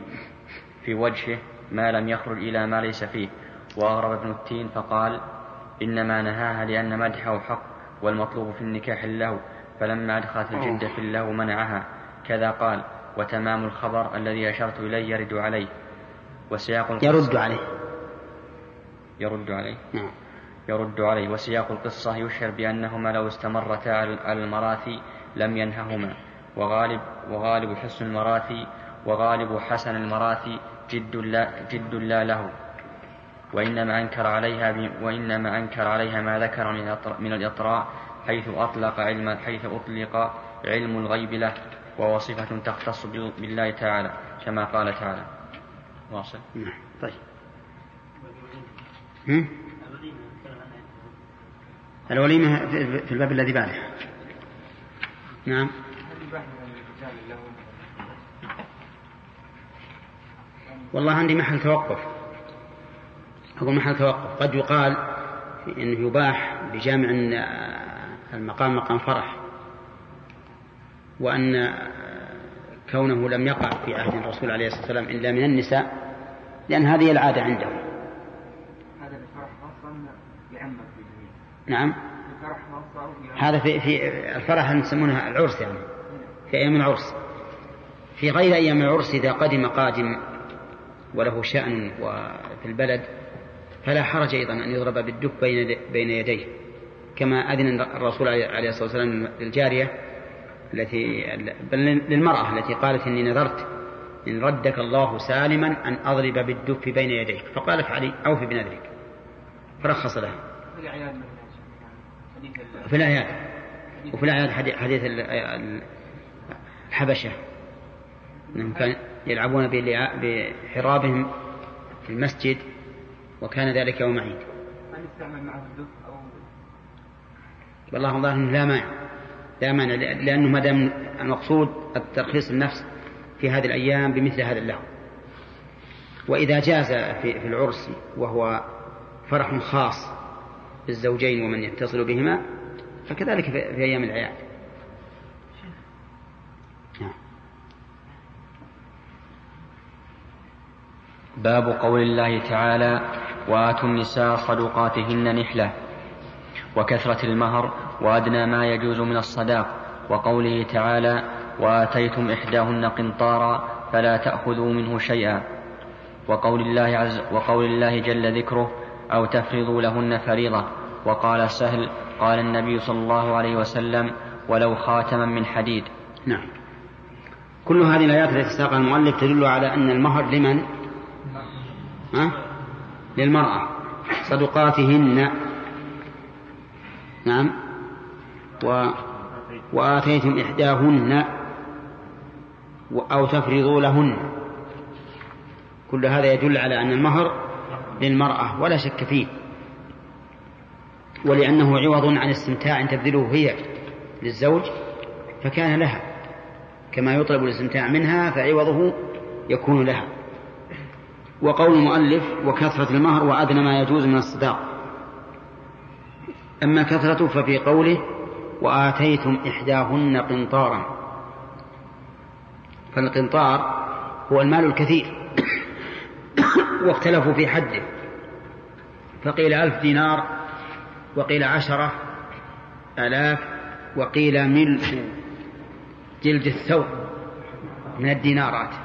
في وجهه ما لم يخرج إلى ما ليس فيه. وأغرب ابن التين فقال إنما نهاها لأن مدحه حق والمطلوب في النكاح اللهو فلما أدخلت الجدة في اللهو منعها. كذا قال وتمام الخبر الذي أشرت إليه يرد عليه. وسياق القصة يرد عليه. يرد عليه. نعم. يرد عليه. وسياق القصة يشعر بأنهما لو استمرتا على المراثي لم ينههما. وغالب وغالب حسن المراثي وغالب حسن المراثي جد لا جد لا له وإنما أنكر عليها وإنما أنكر عليها ما ذكر من من الإطراء حيث أطلق علم حيث أطلق علم الغيب له وهو صفة تختص بال- بالله تعالى كما قال تعالى. واصل. نعم. طيب؟ الوليمة في الباب الذي بعده. نعم. والله عندي محل توقف. أقول محل توقف. قد يقال إنه يباح بجامع المقام مقام فرح وأن كونه لم يقع في عهد الرسول عليه الصلاة والسلام إلا من النساء لأن هذه العادة عنده. هذا الفرح خاصة يعمم نعم. الفرح هذا في في الفرح نسمونها العرس يعني في أيام العرس. في غير أيام العرس إذا قدم قادم وله شأن وفي البلد فلا حرج أيضا أن يضرب بالدف بين يديه. كما أذن الرسول عليه الصلاة والسلام للجارية التي بل للمرأة التي قالت إني نذرت إن ردك الله سالما أن أضرب بالدف بين يديك. فقال افعلي أوفي بنذرك. فرخص لها. في الأعياد. في وفي الأعياد حديث, حديث ال- ال- الحبشة. أنهم كانوا يلعبون بحرابهم في المسجد وكان ذلك يوم عيد. معه أو والله أنه لا مانع لا مانع لأ- لأنه ما دام المقصود الترخيص النفس في هذه الأيام بمثل هذا اللهو وإذا جاز في, العرس وهو فرح خاص بالزوجين ومن يتصل بهما فكذلك في, أيام الأعياد. باب قول الله تعالى وآتوا النساء صدقاتهن نحلة وكثرة المهر وأدنى ما يجوز من الصداق وقوله تعالى وآتيتم إحداهن قنطارا فلا تأخذوا منه شيئا وقول الله عز وقول الله جل ذكره أو تفرضوا لهن فريضة وقال سهل قال النبي صلى الله عليه وسلم ولو خاتما من حديد نعم كل هذه الآيات التي ساقها المؤلف تدل على أن المهر لمن؟ ها؟ للمرأة صدقاتهن. نعم. و... وآتيتم إحداهن أو تفرضوا لهن. كل هذا يدل على أن المهر للمرأة ولا شك فيه. ولأنه عوض عن استمتاع تبذله هي للزوج فكان لها. كما يطلب الاستمتاع منها فعوضه يكون لها. وقول المؤلف وكثرة المهر وأدنى ما يجوز من الصداق. أما كثرته ففي قوله وآتيتم إحداهن قنطارا. فالقنطار هو المال الكثير. واختلفوا في حده. فقيل ألف دينار وقيل عشرة آلاف وقيل ملء جلد الثوب من الدينارات.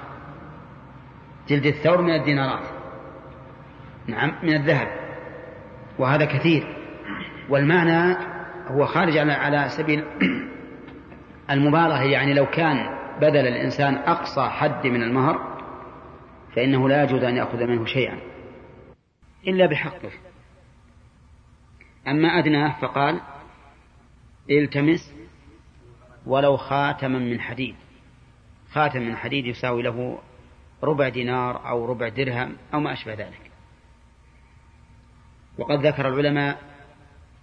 جلد الثور من الدينارات. نعم من الذهب. وهذا كثير. والمعنى هو خارج على على سبيل المبالغة. يعني لو كان بذل الإنسان أقصى حد من المهر فإنه لا يجوز أن يأخذ منه شيئا. إلا بحقه. أما أدناه فقال التمس ولو خاتما من حديد. خاتم من حديد يساوي له ربع دينار أو ربع درهم أو ما أشبه ذلك. وقد ذكر العلماء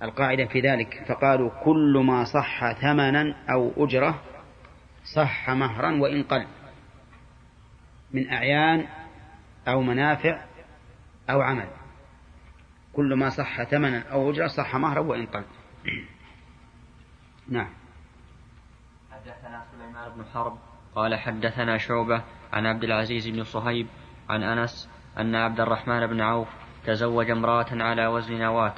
القاعدة في ذلك فقالوا كل ما صح ثمنا أو أجرة صح مهرا وإن قل. من أعيان أو منافع أو عمل. كل ما صح ثمنا أو أجرة صح مهرا وإن قل. نعم. حدثنا سليمان بن حرب قال حدثنا شعبة عن عبد العزيز بن صهيب عن أنس أن عبد الرحمن بن عوف تزوج امرأة على وزن نواة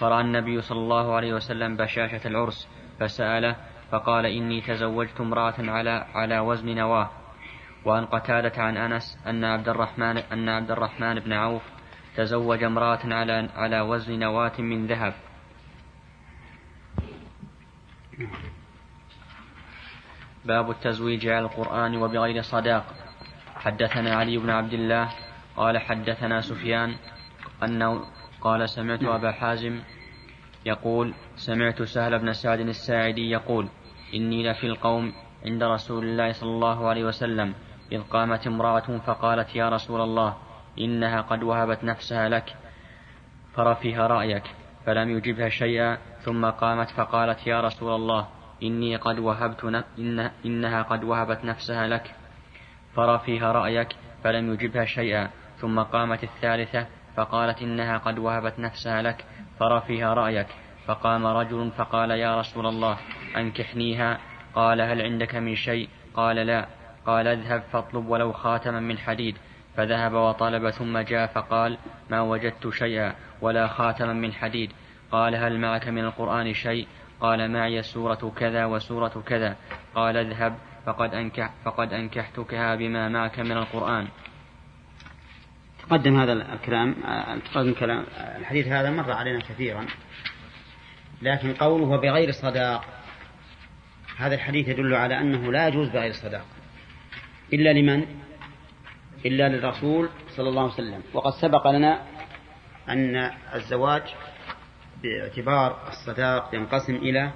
فرأى النبي صلى الله عليه وسلم بشاشة العرس فسأله فقال إني تزوجت امرأة على على وزن نواة. وعن قتادة عن أنس أن عبد الرحمن أن عبد الرحمن بن عوف تزوج امرأة على على وزن نواة من ذهب. باب التزويج على القرآن وبغير صداق. حدثنا علي بن عبد الله قال حدثنا سفيان أنه قال سمعت أبا حازم يقول سمعت سهل بن سعد الساعدي يقول إني لفي القوم عند رسول الله صلى الله عليه وسلم إذ قامت امرأة فقالت يا رسول الله إنها قد وهبت نفسها لك فرفيها رأيك فلم يجبها شيئا ثم قامت فقالت يا رسول الله إني قد وهبت إن إنها قد وهبت نفسها لك فرى فيها رأيك فلم يجبها شيئا. ثم قامت الثالثة فقالت إنها قد وهبت نفسها لك فرى فيها رأيك. فقام رجل فقال يا رسول الله أنكحنيها؟ قال هل عندك من شيء؟ قال لا. قال اذهب فاطلب ولو خاتما من حديد. فذهب وطلب ثم جاء فقال ما وجدت شيئا ولا خاتما من حديد. قال هل معك من القرآن شيء؟ قال معي سورة كذا وسورة كذا. قال اذهب فقد, أنكح فقد أنكحتكها بما معك من القرآن. تقدم هذا الكلام تقدم كلام الحديث هذا مر علينا كثيرا. لكن قوله بغير صداق هذا الحديث يدل على أنه لا يجوز بغير صداق. إلا لمن؟ إلا للرسول صلى الله عليه وسلم. وقد سبق لنا أن الزواج باعتبار الصداق ينقسم إلى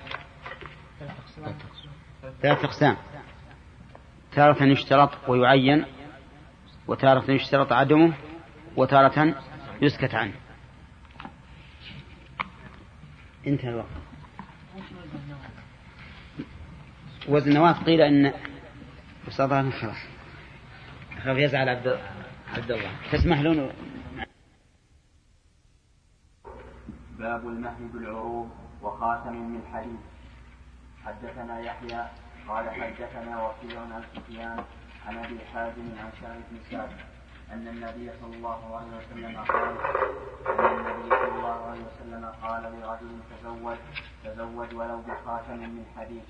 ثلاث أقسام. تارة يشترط ويعين وتارة يشترط عدمه وتارة يسكت عنه. انتهى الوقت. وزن النواة قيل إن خلاص. خلاص يزعل عبد عبد الله. تسمح له باب المهي بالعروض وخاتم من حديد حدثنا يحيى قال حدثنا وكيع عن سفيان عن أبي حازم عن شارك بن سعد أن النبي صلى الله عليه وسلم قال أن النبي صلى الله عليه وسلم قال لرجل تزوج تزوج ولو بخاتم من حديد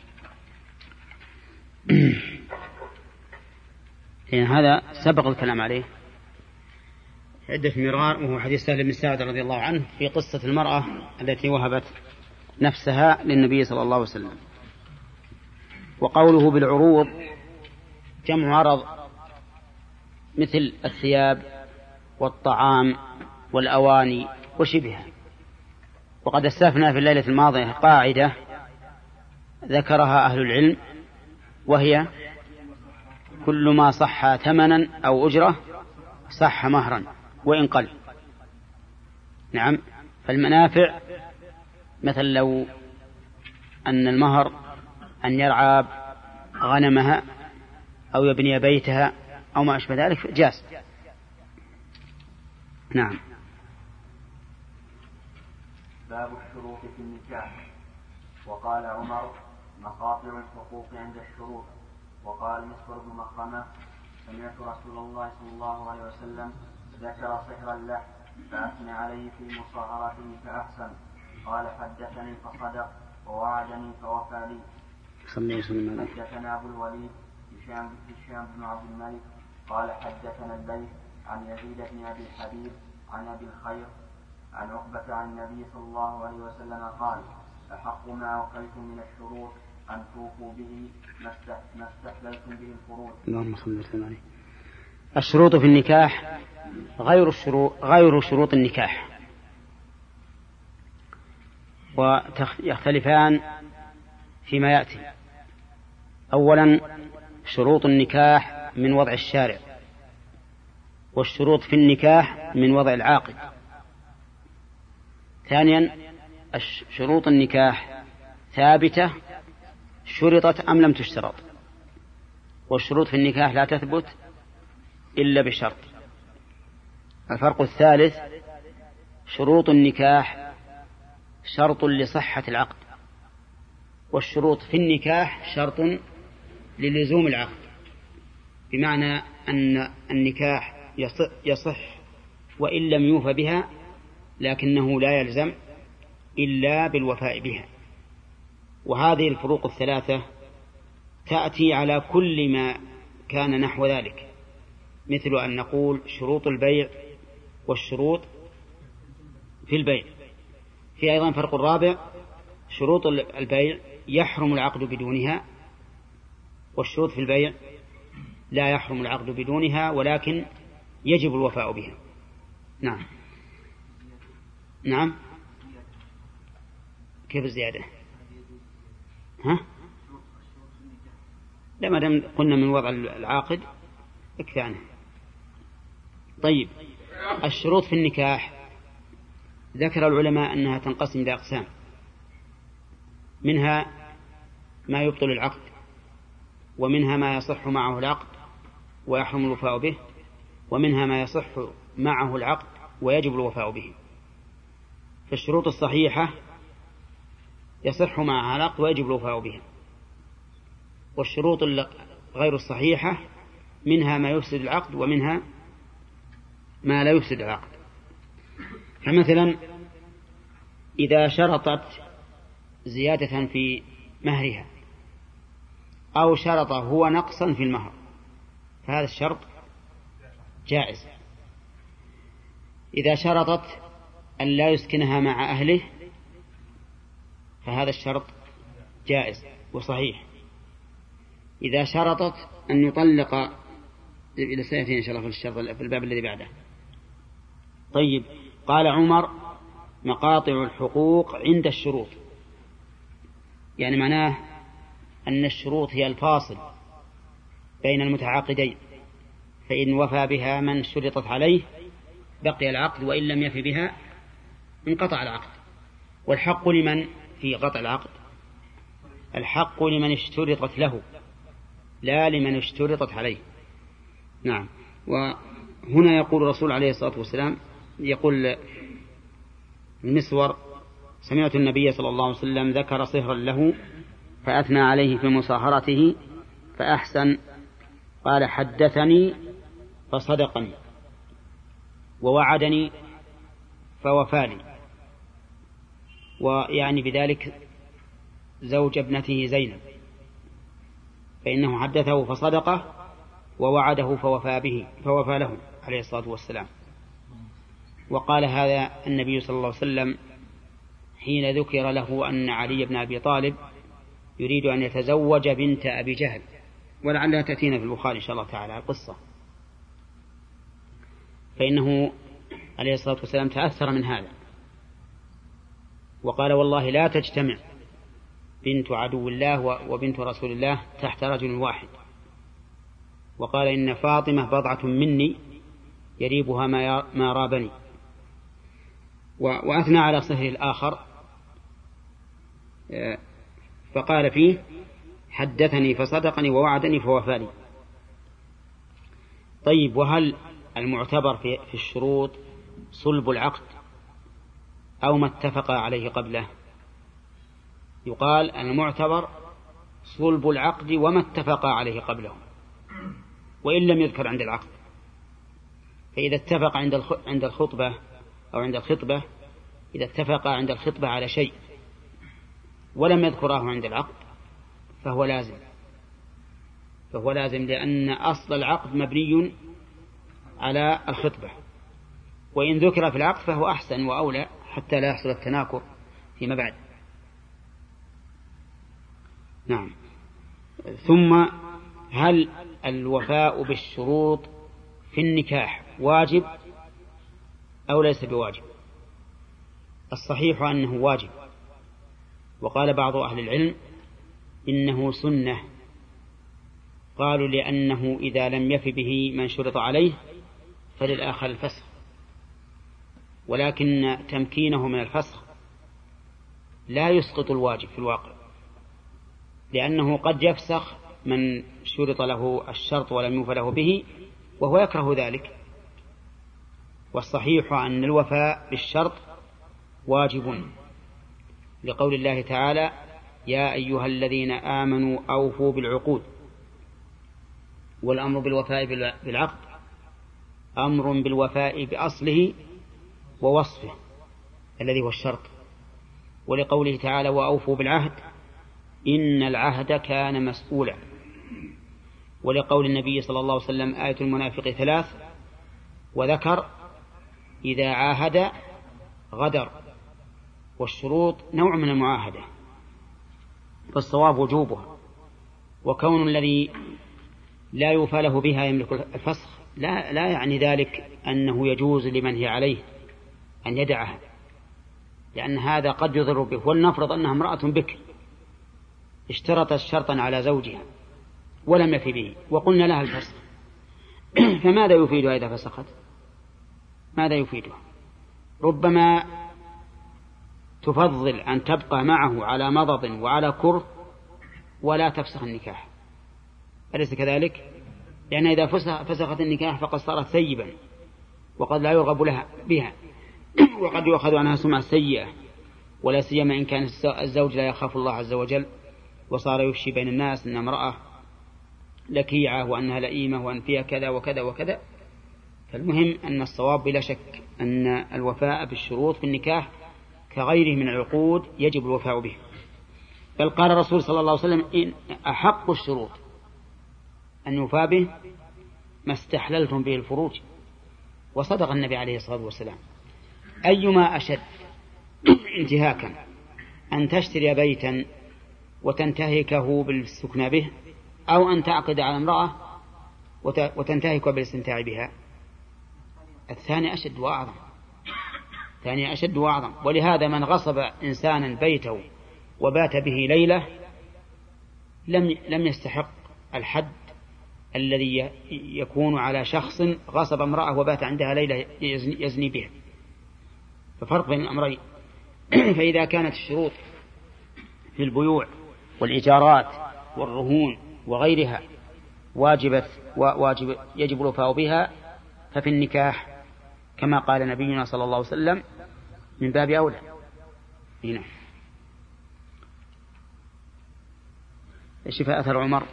يعني هذا سبق الكلام عليه. عدة مرار وهو حديث سهل بن سعد رضي الله عنه في قصة المرأة التي وهبت نفسها للنبي صلى الله عليه وسلم. وقوله بالعروض جمع عرض مثل الثياب والطعام والأواني وشبهها. وقد استفنا في الليلة الماضية قاعدة ذكرها أهل العلم وهي كل ما صح ثمنا أو أجرة صح مهرا. وإن قل. نعم. فالمنافع مثل لو أن المهر أن يرعى غنمها أو يبني بيتها أو ما أشبه ذلك جاز. نعم. باب الشروط في النكاح. وقال عمر مقاطع الحقوق عند الشروط. وقال مسور بن مخرمة سمعت رسول الله صلى الله عليه وسلم ذكر صهرا له فأثنى عليه في مصاهرته فأحسن قال حدثني فصدق ووعدني فوفى لي حدثنا أبو الوليد هشام هشام بن عبد الملك قال حدثنا الليث عن يزيد بن أبي الحبيب عن أبي الخير عن عقبة عن النبي صلى الله عليه وسلم قال أحق ما أوقيتم من الشروط أن توفوا به ما استحللتم به الفروج. اللهم صل وسلم عليه. الشروط في النكاح غير الشروط غير شروط النكاح. ويختلفان فيما يأتي. أولا شروط النكاح من وضع الشارع. والشروط في النكاح من وضع العاقل ثانيا شروط النكاح ثابتة شرطت أم لم تشترط. والشروط في النكاح لا تثبت إلا بشرط. الفرق الثالث شروط النكاح شرط لصحة العقد والشروط في النكاح شرط للزوم العقد بمعنى أن النكاح يصح وإن لم يوفى بها لكنه لا يلزم إلا بالوفاء بها. وهذه الفروق الثلاثة تأتي على كل ما كان نحو ذلك. مثل أن نقول شروط البيع والشروط في البيع. في أيضا فرق رابع شروط البيع يحرم العقد بدونها والشروط في البيع لا يحرم العقد بدونها ولكن يجب الوفاء بها. نعم. نعم. كيف الزيادة؟ ها؟ لا ما دام قلنا من وضع العاقد اكفي عنه. طيب الشروط في النكاح ذكر العلماء أنها تنقسم إلى أقسام. منها ما يبطل العقد ومنها ما يصح معه العقد ويحرم الوفاء به ومنها ما يصح معه العقد ويجب الوفاء به. فالشروط الصحيحة يصح معها العقد ويجب الوفاء بها والشروط غير الصحيحة منها ما يفسد العقد ومنها ما لا يفسد العقد. فمثلا إذا شرطت زيادة في مهرها أو شرط هو نقصا في المهر فهذا الشرط جائز. إذا شرطت أن لا يسكنها مع أهله فهذا الشرط جائز وصحيح. إذا شرطت أن يطلق إلى سيأتي إن شاء الله في الشرط في الباب الذي بعده. طيب قال عمر مقاطع الحقوق عند الشروط. يعني معناه أن الشروط هي الفاصل بين المتعاقدين فإن وفى بها من شرطت عليه بقي العقد وإن لم يف بها انقطع العقد. والحق لمن؟ في قطع العقد. الحق لمن اشترطت له لا لمن اشترطت عليه. نعم. وهنا يقول الرسول عليه الصلاة والسلام يقول المسور سمعت النبي صلى الله عليه وسلم ذكر صهرا له فأثنى عليه في مصاهرته فأحسن قال حدثني فصدقني ووعدني فوفاني. ويعني بذلك زوج ابنته زينب فإنه حدثه فصدقه ووعده فوفى به فوفى له عليه الصلاة والسلام. وقال هذا النبي صلى الله عليه وسلم حين ذكر له أن علي بن أبي طالب يريد أن يتزوج بنت أبي جهل ولعلها تأتينا في البخاري إن شاء الله تعالى القصة. فإنه عليه الصلاة والسلام تأثر من هذا. وقال والله لا تجتمع بنت عدو الله وبنت رسول الله تحت رجل واحد. وقال إن فاطمة بضعة مني يريبها ما رابني. وأثنى على صهر الآخر. آه، فقال فيه حدثني فصدقني ووعدني فوفاني طيب وهل المعتبر في, في الشروط صلب العقد أو ما اتفق عليه قبله؟ يقال المعتبر صلب العقد وما اتفق عليه قبله وإن لم يذكر عند العقد. فإذا اتفق عند عند الخطبة أو عند الخطبة إذا اتفق عند الخطبة على شيء ولم يذكراه عند العقد فهو لازم. فهو لازم لأن أصل العقد مبني على الخطبة. وإن ذكر في العقد فهو أحسن وأولى حتى لا يحصل التناكر فيما بعد. نعم. ثم هل الوفاء بالشروط في النكاح واجب؟ أو ليس بواجب. الصحيح أنه واجب. وقال بعض أهل العلم إنه سنة. قالوا لأنه إذا لم يف به من شرط عليه فللآخر الفسخ. ولكن تمكينه من الفسخ لا يسقط الواجب في الواقع. لأنه قد يفسخ من شرط له الشرط ولم يوف له به وهو يكره ذلك. والصحيح أن الوفاء بالشرط واجب. لقول الله تعالى يا أيها الذين آمنوا أوفوا بالعقود. والأمر بالوفاء بالعقد. أمر بالوفاء بأصله ووصفه الذي هو الشرط. ولقوله تعالى وأوفوا بالعهد. إن العهد كان مسؤولا. ولقول النبي صلى الله عليه وسلم آية المنافق ثلاث. وذكر إذا عاهد غدر والشروط نوع من المعاهدة فالصواب وجوبها وكون الذي لا يوفى له بها يملك الفسخ لا, لا يعني ذلك أنه يجوز لمن هي عليه أن يدعها لأن هذا قد يضر به ولنفرض أنها امرأة بكر اشترطت شرطا على زوجها ولم يفي به وقلنا لها الفسخ. فماذا يفيدها إذا فسخت؟ ماذا يفيدها ربما تفضل أن تبقى معه على مضض وعلى كره ولا تفسخ النكاح. أليس كذلك؟ لأن إذا فسخت النكاح فقد صارت سيبا وقد لا يرغب لها بها. وقد يؤخذ عنها سمعة سيئة ولا سيما إن كان الزوج لا يخاف الله عز وجل وصار يفشي بين الناس أن امرأة لكيعة وأنها لئيمة وأن فيها كذا وكذا وكذا. فالمهم أن الصواب بلا شك أن الوفاء بالشروط في النكاح كغيره من العقود يجب الوفاء به. بل قال الرسول صلى الله عليه وسلم إن أحق الشروط أن يوفى به ما استحللتم به الفروج. وصدق النبي عليه الصلاة والسلام. أيما أشد انتهاكا أن تشتري بيتا وتنتهكه بالسكنى به أو أن تعقد على امرأة وتنتهك بالاستمتاع بها. الثاني أشد وأعظم. الثاني أشد وأعظم. ولهذا من غصب إنسانا بيته وبات به ليلة لم لم يستحق الحد الذي يكون على شخص غصب امرأة وبات عندها ليلة يزني بها. ففرق بين الأمرين. فإذا كانت الشروط في البيوع والإيجارات والرهون وغيرها واجبة واجب يجب الوفاء بها ففي النكاح كما قال نبينا صلى الله عليه وسلم من باب أولى. هنا شفاء أثر عمر؟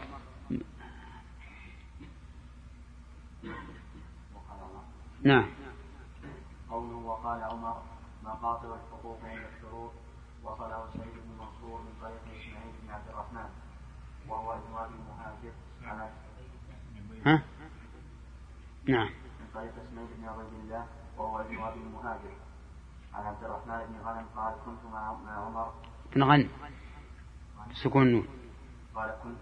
نعم. قوله وقال عمر مقاطع الحقوق عند الشروط وصله سيد بن منصور من طريق إسماعيل بن عبد الرحمن وهو ازواج المهاجر على ها؟ نعم من طريق اسماعيل بن عبد الله وهو ازواج المهاجر عن عبد الرحمن بن غنم قال كنت مع عمر. بن غنم. سكون النون قال كنت.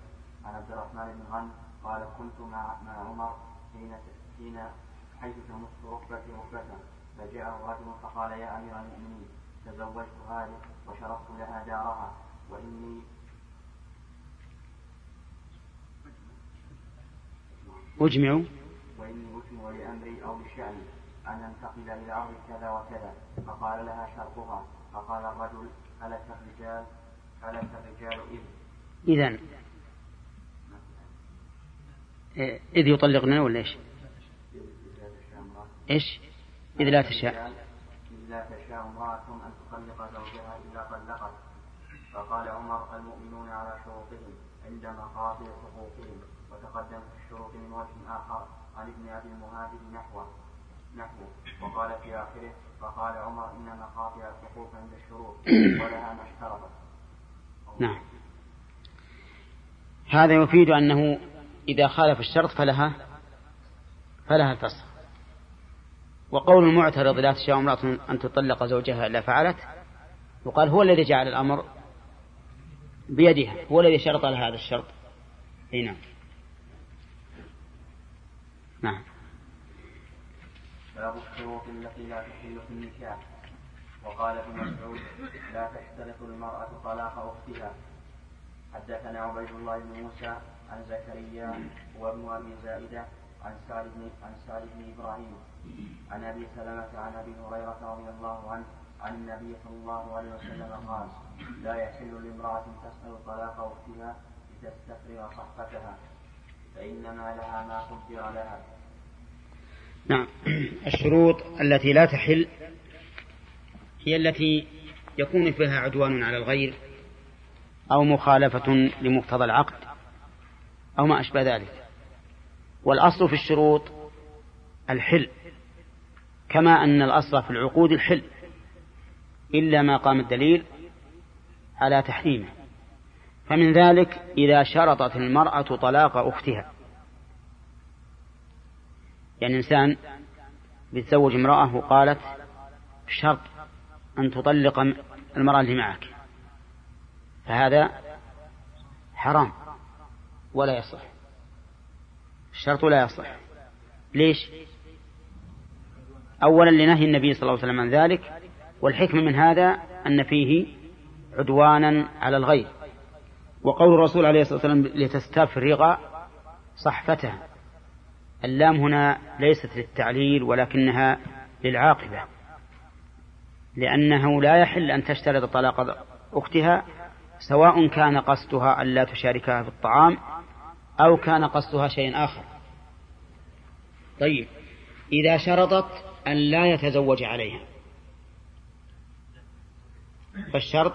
عن عبد الرحمن بن غنم قال كنت مع مع عمر حين حين حيث تمس ركبتي ركبته فجاءه رجل فقال يا أمير المؤمنين تزوجت هذه وشرفت لها دارها واني أجمعوا. وإني أجمع لأمري أو لشأني. أن أنتقل إلى أرض كذا وكذا. فقال لها شرطها. فقال الرجل هلك الرجال؟ هلك الرجال إذ إذا إذ يطلقنا ولا إيش؟ إيش؟ إذ لا تشاء. إذ لا تشاء امرأة أن تطلق زوجها إلا طلقت. فقال عمر المؤمنون على شروطهم عند مخاطر حقوقهم وتقدم في الشروط من وجه آخر عن ابن أبي المهاجر نحوه. نحوه. وقال في آخره فقال عمر إن الحقوق عند الشروط ولها ما اشترطت. نعم. هذا يفيد أنه إذا خالف الشرط فلها فلها الفسخ وقول المعترض لا تشاء امرأة أن تطلق زوجها إلا فعلت وقال هو الذي جعل الأمر بيدها هو الذي شرط لها هذا الشرط. أي نعم. نعم. باب الشروط التي لا تحل في النكاح. وقال ابن مسعود لا تشترط المرأة طلاق أختها. حدثنا عبيد الله بن موسى عن زكريا وابن أبي زائدة عن سعد بن عن سعد بن إبراهيم. عن أبي سلمة عن أبي هريرة رضي الله عنه عن النبي صلى الله عليه وسلم قال لا يحل لامرأة تسأل طلاق أختها لتستفرغ صحفتها فإنما لها ما قدر لها. نعم. الشروط التي لا تحل هي التي يكون فيها عدوان على الغير أو مخالفة لمقتضى العقد أو ما أشبه ذلك. والأصل في الشروط الحل كما أن الأصل في العقود الحل إلا ما قام الدليل على تحريمه. فمن ذلك إذا شرطت المرأة طلاق أختها. يعني إنسان بيتزوج امرأة وقالت بشرط أن تطلق المرأة اللي معك. فهذا حرام ولا يصح. الشرط لا يصح. ليش؟ أولا لنهي النبي صلى الله عليه وسلم عن ذلك والحكمة من هذا أن فيه عدوانا على الغير. وقول الرسول عليه الصلاة والسلام لتستفرغ صحفتها اللام هنا ليست للتعليل ولكنها للعاقبة لأنه لا يحل أن تشترط طلاق أختها سواء كان قصدها أن لا تشاركها في الطعام أو كان قصدها شيء آخر. طيب إذا شرطت أن لا يتزوج عليها فالشرط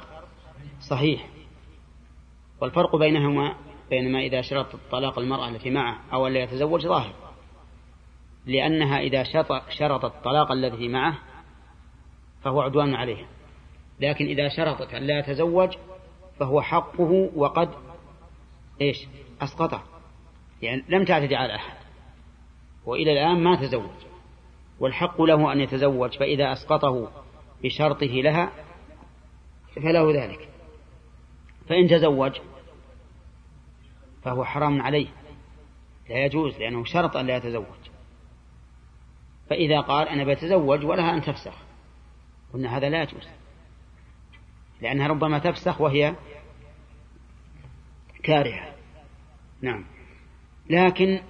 صحيح والفرق بينهما بينما إذا شرط طلاق المرأة التي معه أو أن لا يتزوج ظاهر. لأنها إذا شرطت الطلاق الذي معه فهو عدوان عليها. لكن إذا شرطت أن لا يتزوج فهو حقه وقد إيش؟ أسقطه. يعني لم تعتدي على أحد. وإلى الآن ما تزوج. والحق له أن يتزوج فإذا أسقطه بشرطه لها فله ذلك. فإن تزوج فهو حرام عليه. لا يجوز لأنه شرط أن لا يتزوج. فإذا قال أنا بتزوج ولها أن تفسخ. قلنا هذا لا يجوز. لأنها ربما تفسخ وهي كارهة. نعم. لكن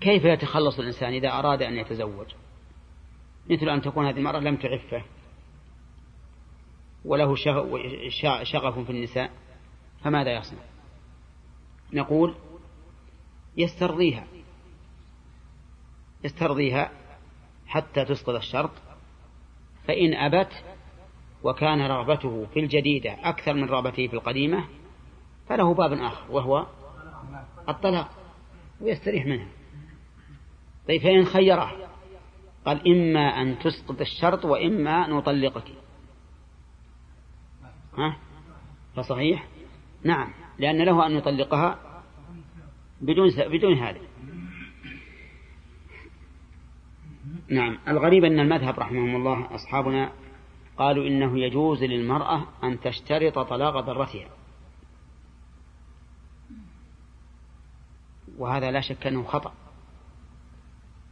كيف يتخلص الإنسان إذا أراد أن يتزوج؟ مثل أن تكون هذه المرأة لم تعفه. وله شغف في النساء. فماذا يصنع؟ نقول يسترضيها. يسترضيها حتى تسقط الشرط فإن أبت وكان رغبته في الجديدة أكثر من رغبته في القديمة فله باب آخر وهو الطلاق ويستريح منها. طيب فإن خيره قال إما أن تسقط الشرط وإما أن نطلقك ها؟ فصحيح؟ نعم لأن له أن يطلقها بدون بدون هذا. نعم. الغريب أن المذهب رحمهم الله أصحابنا قالوا إنه يجوز للمرأة أن تشترط طلاق ضرتها وهذا لا شك أنه خطأ.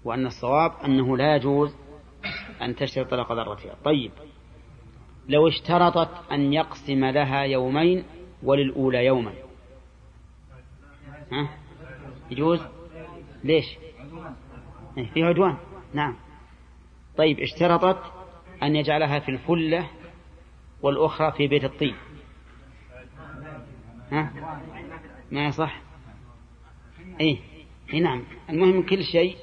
وأن الصواب أنه لا يجوز أن تشترط طلاق ضرتها طيب. لو اشترطت أن يقسم لها يومين وللأولى يوما. ها؟ يجوز؟ ليش؟ إيه، في عدوان. نعم. طيب اشترطت أن يجعلها في الفلة والأخرى في بيت الطيب. ها؟ ما يصح؟ إيه اي نعم. المهم كل شيء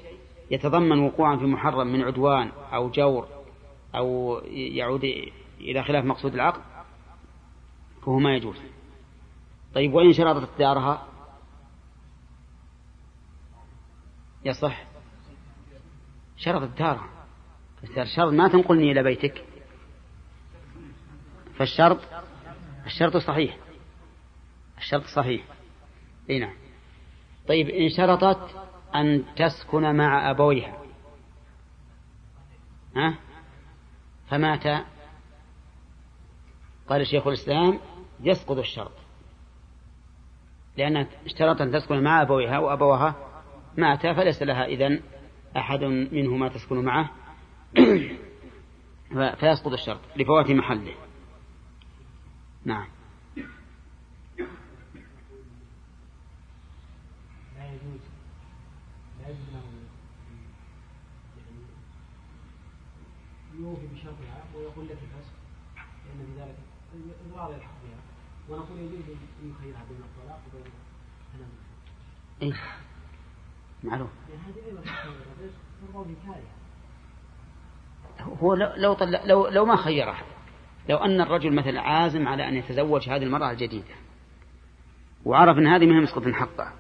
يتضمن وقوعا في محرم من عدوان أو جور أو يعود إلى خلاف مقصود العقد فهو ما يجوز. طيب وإن شرطت دارها يصح. شرطت دارها. الشرط ما تنقلني إلى بيتك. فالشرط الشرط صحيح. الشرط صحيح. إي نعم. طيب إن شرطت أن تسكن مع أبويها. ها؟ فمات. قال شيخ الإسلام يسقط الشرط. لأنها اشترط أن تسكن مع أبويها وأبوها ماتا فليس لها إذن أحد منهما تسكن معه. فيسقط الشرط لفوات محله. نعم. يوفي بشرطها ويقول لك الفسخ لأن بذلك إضرار يلحق بها ونقول يجوز أن يخيرها بين الطلاق وبين التنازل إيه. معلوم يعني هذه أيضا ترضى كارهة هو لو طلع لو لو ما خيرها لو أن الرجل مثلا عازم على أن يتزوج هذه المرأة الجديدة وعرف أن هذه مهم مسقط حقه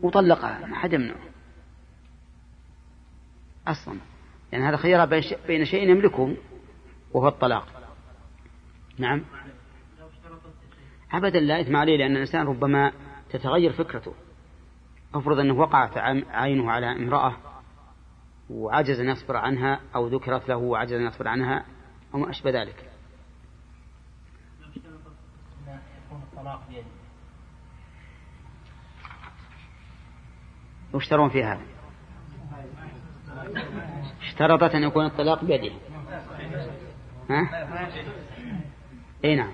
وطلقها ما حد يمنعه. أصلا. يعني هذا خيرها بين شيء يملكه وهو الطلاق. نعم. أبدا لا إثم عليه لأن الإنسان ربما تتغير فكرته. افرض أنه وقعت عينه على امرأة وعجز أن يصبر عنها أو ذكرت له وعجز أن يصبر عنها أو ما أشبه ذلك. واشترون في هذا اشترطت أن يكون الطلاق بيده ها؟ إي نعم.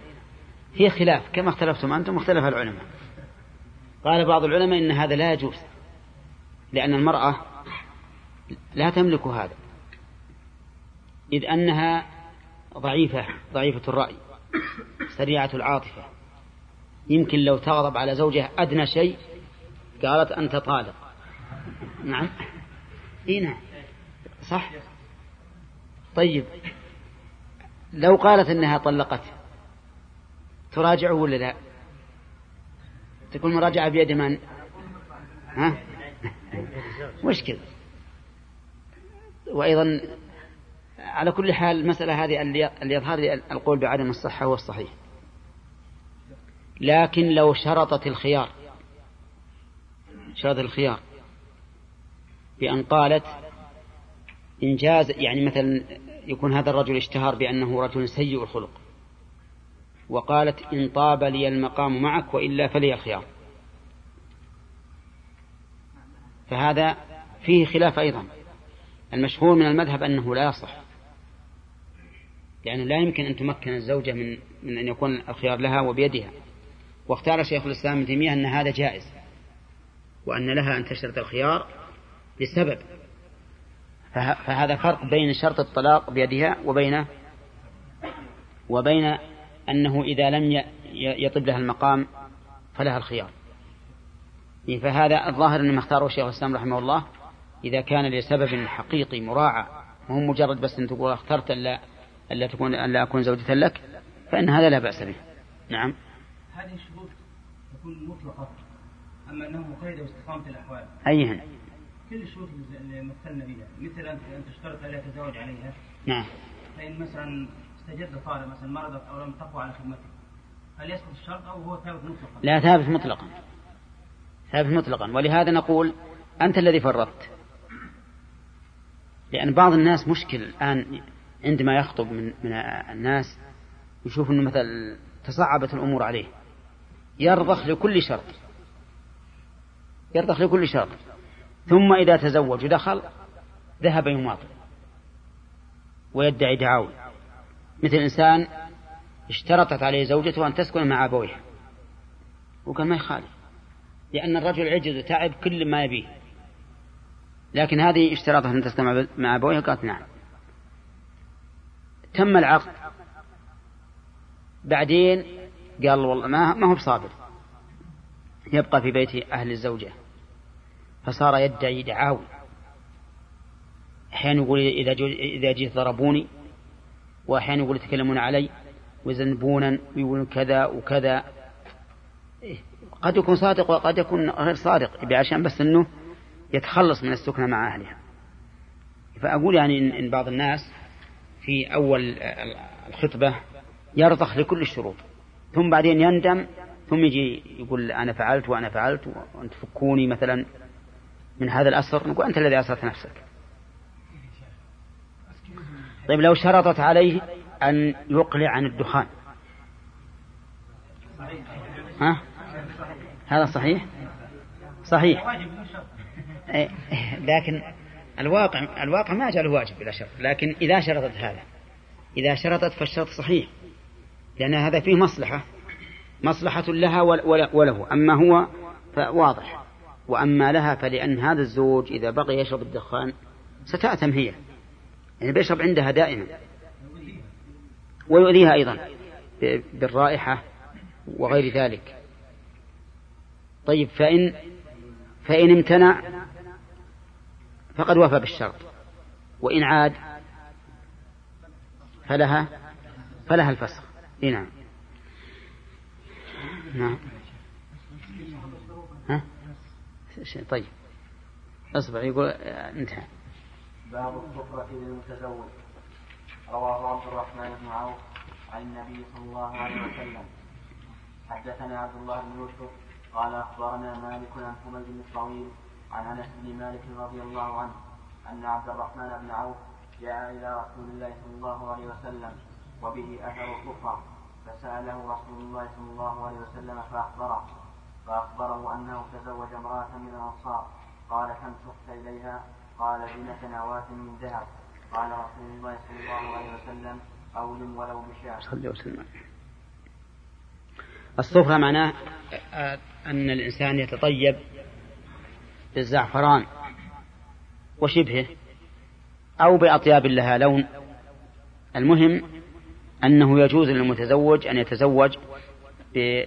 في خلاف كما اختلفتم أنتم واختلف العلماء. قال بعض العلماء إن هذا لا يجوز لأن المرأة لا تملك هذا إذ أنها ضعيفة ضعيفة الرأي سريعة العاطفة. يمكن لو تغضب على زوجها أدنى شيء قالت أنت طالق. نعم. إيه نعم. صح. طيب. لو قالت أنها طلقته تراجعه ولا لا؟ تكون مراجعة بيد من؟ ها؟ مشكلة. وأيضا على كل حال المسألة هذه اللي يظهر لي القول بعدم الصحة هو الصحيح. لكن لو شرطت الخيار شرط الخيار بأن قالت إنجاز يعني مثلا يكون هذا الرجل اشتهر بأنه رجل سيء الخلق وقالت إن طاب لي المقام معك وإلا فلي الخيار. فهذا فيه خلاف أيضا. المشهور من المذهب أنه لا يصح. يعني لا يمكن أن تمكن الزوجة من, من أن يكون الخيار لها وبيدها. واختار شيخ الإسلام ابن تيمية أن هذا جائز وأن لها أن تشترط الخيار لسبب. فهذا فرق بين شرط الطلاق بيدها وبين وبين أنه إذا لم يطب لها المقام فلها الخيار. فهذا الظاهر أنه اختاره شيخ الإسلام رحمه الله. إذا كان لسبب حقيقي مراعى وهو مجرد بس أن تقول أخترت ألا ألا تكون ألا أكون زوجة لك فإن هذا لا بأس به. نعم. هذه الشروط تكون مطلقة أما أنه مقيدة باستقامة الأحوال. أيهن كل الشروط اللي مثلنا بها مثل أن تشترط ألا يتزوج عليها. نعم. فإن مثلا استجد طالب مثلا مرضت أو لم تقوى على خدمته هل يسقط الشرط أو هو ثابت مطلقا؟ لا ثابت مطلقا. ثابت مطلقا. ولهذا نقول أنت الذي فرطت. لأن بعض الناس مشكل الآن عندما يخطب من, من الناس يشوف أنه مثلا تصعبت الأمور عليه. يرضخ لكل شرط. يرضخ لكل شرط. ثم إذا تزوج ودخل ذهب يماطل. ويدعي دعاوي. مثل إنسان اشترطت عليه زوجته أن تسكن مع أبويها. وقال ما يخالف. لأن الرجل عجز وتعب كل ما يبيه. لكن هذه اشترطت أن تسكن مع أبويها قالت نعم. تم العقد. بعدين قال والله ما, ما هو بصابر. يبقى في بيت أهل الزوجة. فصار يدعي دعاوي أحيانا يقول إذا إذا جيت ضربوني وأحيانا يقول يتكلمون علي ويذنبونا ويقولون كذا وكذا. إيه، قد يكون صادق وقد يكون غير صادق عشان بس أنه يتخلص من السكنة مع أهلها. فأقول يعني إن بعض الناس في أول الخطبة يرضخ لكل الشروط. ثم بعدين يندم ثم يجي يقول أنا فعلت وأنا فعلت وأنت فكوني مثلا من هذا الأسر نقول أنت الذي أسرت نفسك. طيب لو شرطت عليه أن يقلع عن الدخان. ها؟ هذا صحيح؟ صحيح. لكن الواقع الواقع ما جعله واجب بلا شرط. لكن إذا شرطت هذا إذا شرطت فالشرط صحيح. لأن هذا فيه مصلحة. مصلحة لها وله. أما هو فواضح. وأما لها فلأن هذا الزوج إذا بقي يشرب الدخان ستأثم هي يعني بيشرب عندها دائما. ويؤذيها أيضا بالرائحة وغير ذلك. طيب فإن فإن امتنع فقد وفى بالشرط. وإن عاد فلها فلها الفسخ. نعم. نعم. ها؟ طيب. اصبر يقول انتهى. باب الصفرة للمتزوج رواه عبد الرحمن بن عوف عن النبي صلى الله عليه وسلم. حدثنا عبد الله بن يوسف قال أخبرنا مالك عن حميد بن الطويل عن أنس بن مالك رضي الله عنه أن عبد الرحمن بن عوف جاء إلى رسول الله صلى الله عليه وسلم وبه أثر الصفرة فسأله رسول الله صلى الله عليه وسلم فأخبره فأخبره أنه تزوج امرأة من الأنصار قال كم سقت إليها؟ قال بنت نواة من ذهب. قال رسول الله صلى الله عليه وسلم أولم ولو بشاة صلى وسلم. الصفرة معناه أن الإنسان يتطيب بالزعفران وشبهه أو بأطياب لها لون. المهم أنه يجوز للمتزوج أن يتزوج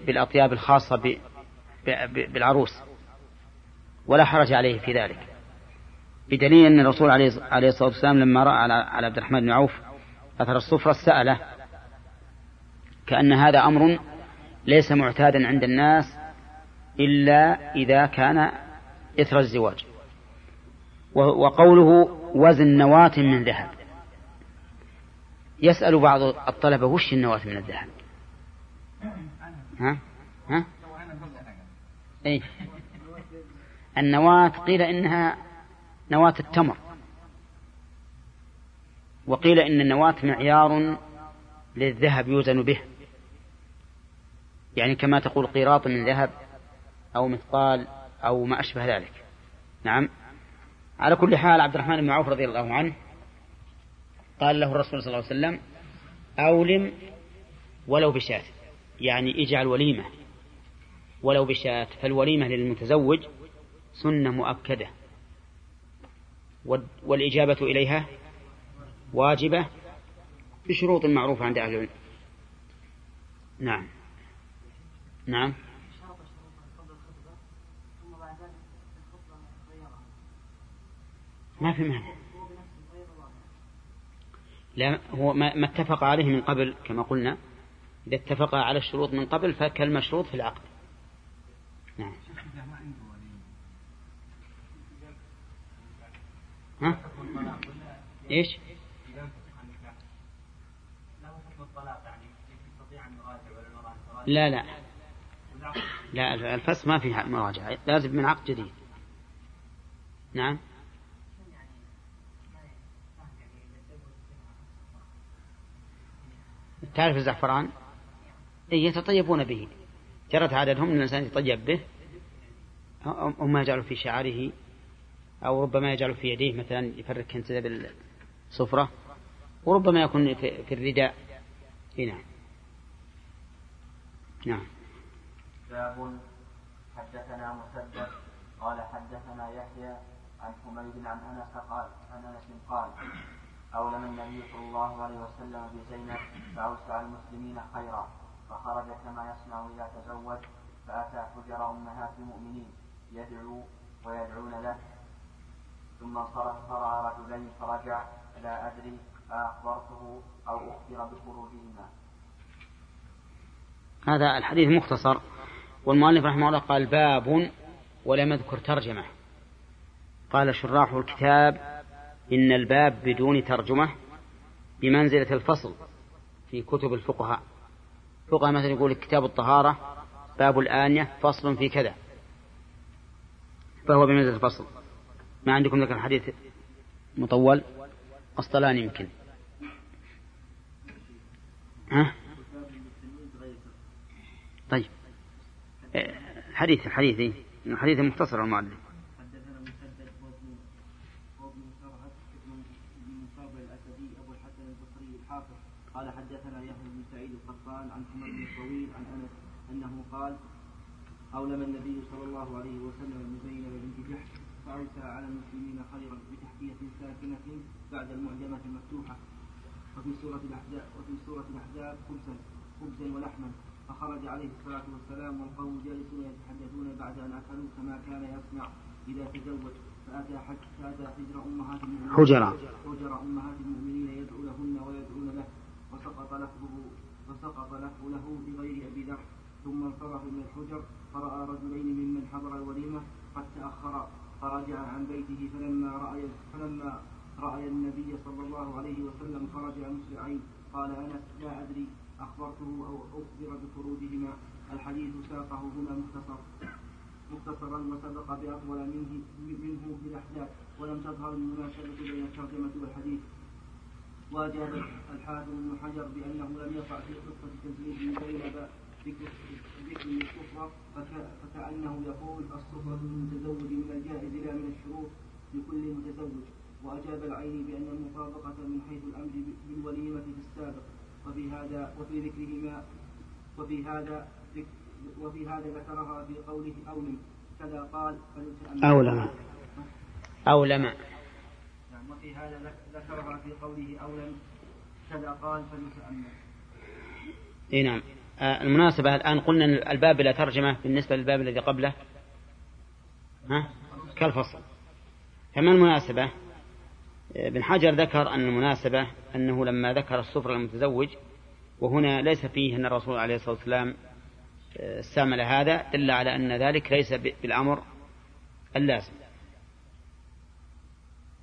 بالأطياب الخاصة بالعروس ولا حرج عليه في ذلك بدليل أن الرسول عليه الصلاة والسلام لما رأى على عبد الرحمن بن عوف أثر الصفرة سأله كأن هذا أمر ليس معتادا عند الناس إلا إذا كان إثر الزواج. وقوله وزن نواة من ذهب يسأل بعض الطلبة وش النواة من الذهب؟ ها؟ ها؟ أي النواة قيل إنها نواة التمر. وقيل إن النواة معيار للذهب يوزن به. يعني كما تقول قيراط من ذهب أو مثقال أو ما أشبه ذلك. نعم. على كل حال عبد الرحمن بن عوف رضي الله عنه قال له الرسول صلى الله عليه وسلم أولم ولو بشاة. يعني اجعل وليمة. ولو بشاة. فالوليمة للمتزوج سنة مؤكدة. والإجابة إليها واجبة بشروط معروفة عند أهل العلم. نعم. نعم. ما في معنى لا هو ما اتفق عليه من قبل كما قلنا. إذا اتفق على الشروط من قبل فكالمشروط في العقد. نعم. ها؟ إيش؟ لا لا. لا الفسخ ما فيه مراجعة. لازم من عقد جديد. نعم. تعرف الزعفران؟ إيه يتطيبون به. جرت عادتهم أن الإنسان يتطيب به. هم يجعل في شعره أو ربما يجعل في يديه مثلا يفرك كنسة بالصفرة وربما يكون في الرداء. نعم. نعم. باب حدثنا مسدد قال حدثنا يحيى عن حميد عن أنس قال عن أنس قال اولم النبي صلى الله عليه وسلم بزينب فأوسع المسلمين خيرا فخرج كما يصنع إذا تزوج فأتى حجر أمهات المؤمنين يدعو ويدعون له. ثم انصرف فرأى رجلين فرجع لا أدري أخبرته أو أخبر بخروجهما. هذا الحديث مختصر والمؤلف رحمه الله قال باب ولم يذكر ترجمة. قال شراح الكتاب إن الباب بدون ترجمة بمنزلة الفصل في كتب الفقهاء. فقهاء مثلا يقول كتاب الطهارة باب الآنية فصل في كذا. فهو بمنزلة الفصل. ما عندكم ذكر الحديث مطول؟ أسطلان يمكن. ها؟ طيب. حديث حديثي حديث مختصر المؤلف حدثنا مسدد وابن وابن سرهد بن مصاب الاسدي ابو الحسن البصري الحافظ قال حدثنا يحيى بن سعيد القطان عن حمد بن طويل عن انس انه قال اولم النبي صلى الله عليه وسلم المزين بنت جحش فارسل على المسلمين خيرا بتحكية ساكنة بعد المعجمة المفتوحة. وفي سورة الأحزاب وفي سورة الأحزاب خبزا خبزا ولحما. فخرج عليه الصلاة والسلام والقوم جالسون يتحدثون بعد أن أكلوا كما كان يصنع إذا تزوج. فأتى حج فأتى حجر أمهات المؤمنين حجرا. حجر أمهات المؤمنين يدعو لهن ويدعون له. وسقط لفظه وسقط لفظ له بغير أبي ذر. ثم انصرف من الحجر فرأى رجلين ممن حضر الوليمة قد تأخرا فرجع عن بيته فلما رأى فلما رأى النبي صلى الله عليه وسلم خرج مسرعين قال أنس لا أدري أخبرته أو أخبر بخروجهما الحديث ساقه هنا مختصر. مختصرا وسبق بأطول منه منه بالأحداث ولم تظهر المناسبة بين الترجمة والحديث. وأجاب الحافظ ابن حجر بأنه لم يقع في قصة تزويج زينب ذكر الكفر فك- فكأنه يقول الصفرة للمتزوج من الجائز لا من الشروط لكل متزوج. وأجاب العين بأن المطابقة من حيث الأمر بالوليمة في السابق. وفي هذا وفي ذكرهما وفي هذا وفي هذا ذكرها في قوله أولم كذا قال أولم أولم نعم وفي هذا ذك- ذكرها في قوله أولم كذا قال فلتأمل إي نعم. المناسبة الآن قلنا أن الباب بلا ترجمة بالنسبة للباب الذي قبله. ها؟ كالفصل. فما المناسبة؟ آه، ابن حجر ذكر أن المناسبة أنه لما ذكر السفر المتزوج وهنا ليس فيه أن الرسول عليه الصلاة والسلام آه، استعمل هذا دل على أن ذلك ليس بالأمر اللازم.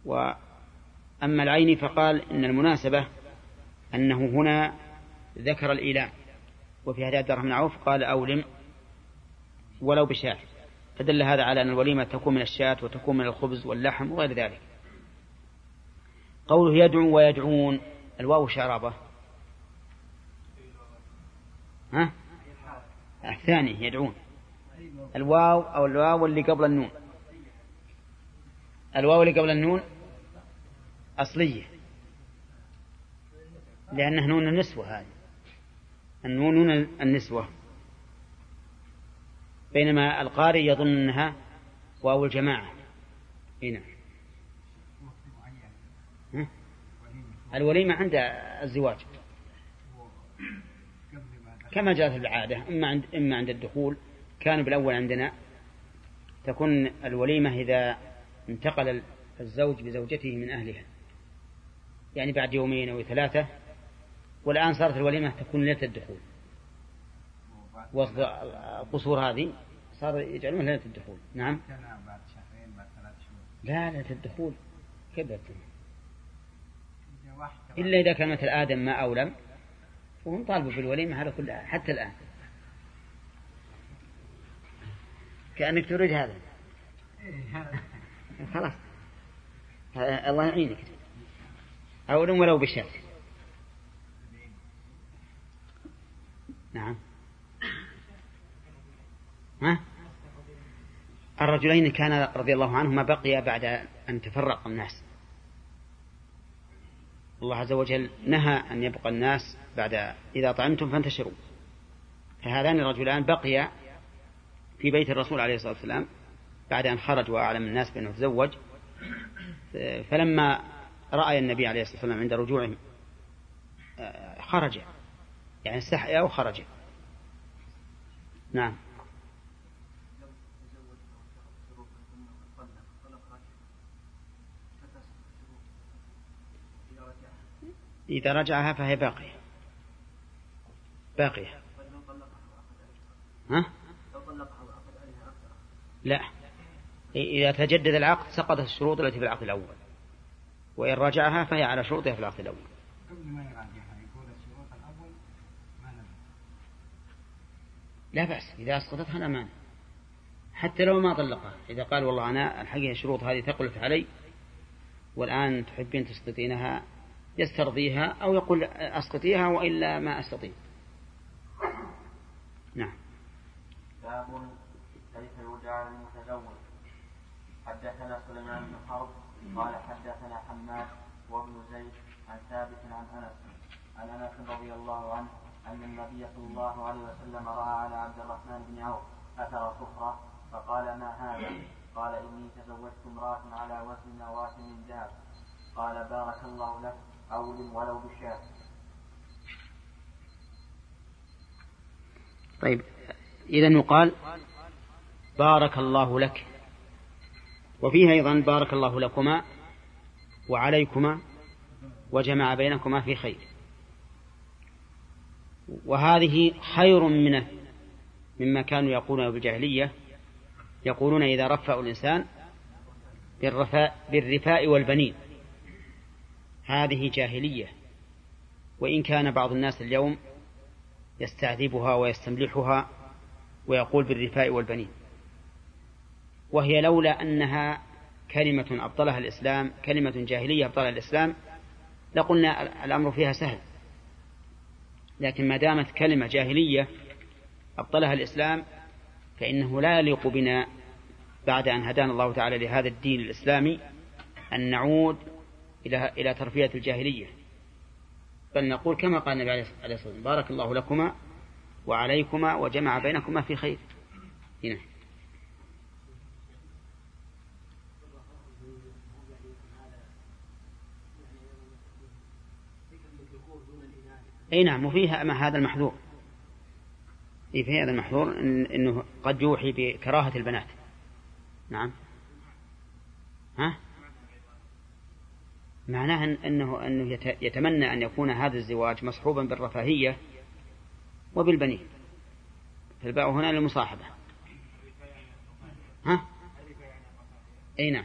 وأما العيني فقال إن المناسبة أنه هنا ذكر الإيلام. وفي حديث عبد الرحمن عوف قال أولم ولو بشاة. فدل هذا على أن الوليمة تكون من الشاة وتكون من الخبز واللحم وغير ذلك. قوله يدعو ويدعون الواو شعرابة ها؟ الثاني يدعون. الواو أو الواو اللي قبل النون. الواو اللي قبل النون أصلية. لأنها نون النسوة هذه. النون نون النسوة. بينما القارئ يظن أنها واو الجماعة. هنا ها؟ الوليمة عند الزواج. كما جاءت العادة إما عند إما عند الدخول. كان بالأول عندنا. تكون الوليمة إذا انتقل الزوج بزوجته من أهلها. يعني بعد يومين أو ثلاثة والآن صارت الوليمة تكون ليلة الدخول. وسط القصور هذه صار يجعلون ليلة الدخول. نعم. بعد شهرين بعد ثلاث شهور لا ليلة الدخول. واحد إلا إذا كان مثل آدم ما أولم وهم طالبوا بالوليمة هذا كلها حتى الآن. كأنك تريد هذا. خلاص. الله يعينك. أولم ولو بشات نعم. ها؟ الرجلين كان رضي الله عنهما بقيا بعد أن تفرق الناس. الله عز وجل نهى أن يبقى الناس بعد إذا طعمتم فانتشروا. فهذان الرجلان بقيا في بيت الرسول عليه الصلاة والسلام بعد أن خرج وأعلم الناس بأنه تزوج. فلما رأى النبي عليه الصلاة والسلام عند رجوعهم آه، خرج. يعني استحيا وخرج نعم. إذا رجعها فهي باقية. باقية. ها؟ لا. إذا تجدد العقد سقطت الشروط التي في العقد الأول. وإن رجعها فهي على شروطها في العقد الأول. قبل ما لا بأس إذا أسقطتها لا مانع. حتى لو ما طلقها إذا قال والله أنا الحقيقة الشروط هذه ثقلت علي والآن تحبين تسقطينها يسترضيها أو يقول أسقطيها وإلا ما أستطيع. نعم. باب كيف يرجع المتزوج. حدثنا سليمان بن حرب قال حدثنا حماد وابن زيد عن ثابت عن أنس عن أنس رضي الله عنه أن النبي صلى الله عليه وسلم رأى على عبد الرحمن بن عوف أثر صفره فقال ما هذا؟ قال إني تزوجت امرأة على وزن نواه من ذهب قال بارك الله لك اولم ولو بشاة طيب إذا يقال بارك الله لك. وفيه أيضا بارك الله لكما وعليكما وجمع بينكما في خير. وهذه خير من مما كانوا يقولون بالجاهلية. يقولون إذا رفعوا الإنسان بالرفاء بالرفاء والبنين. هذه جاهلية. وإن كان بعض الناس اليوم يستعذبها ويستملحها ويقول بالرفاء والبنين. وهي لولا أنها كلمة أبطلها الإسلام كلمة جاهلية أبطلها الإسلام لقلنا الأمر فيها سهل. لكن ما دامت كلمة جاهلية أبطلها الإسلام فإنه لا يليق بنا بعد أن هدانا الله تعالى لهذا الدين الإسلامي أن نعود إلى إلى ترفية الجاهلية. بل نقول كما قال النبي عليه الصلاة والسلام بارك الله لكما وعليكما وجمع بينكما في خير. هنا. إي نعم وفيها ما هذا المحذور إي في هذا المحذور إن إنه قد يوحي بكراهة البنات. نعم. ها؟ معناه انه إنه يتمنى أن يكون هذا الزواج مصحوبا بالرفاهية وبالبنين. فالباء هنا للمصاحبة. ها؟ إي نعم.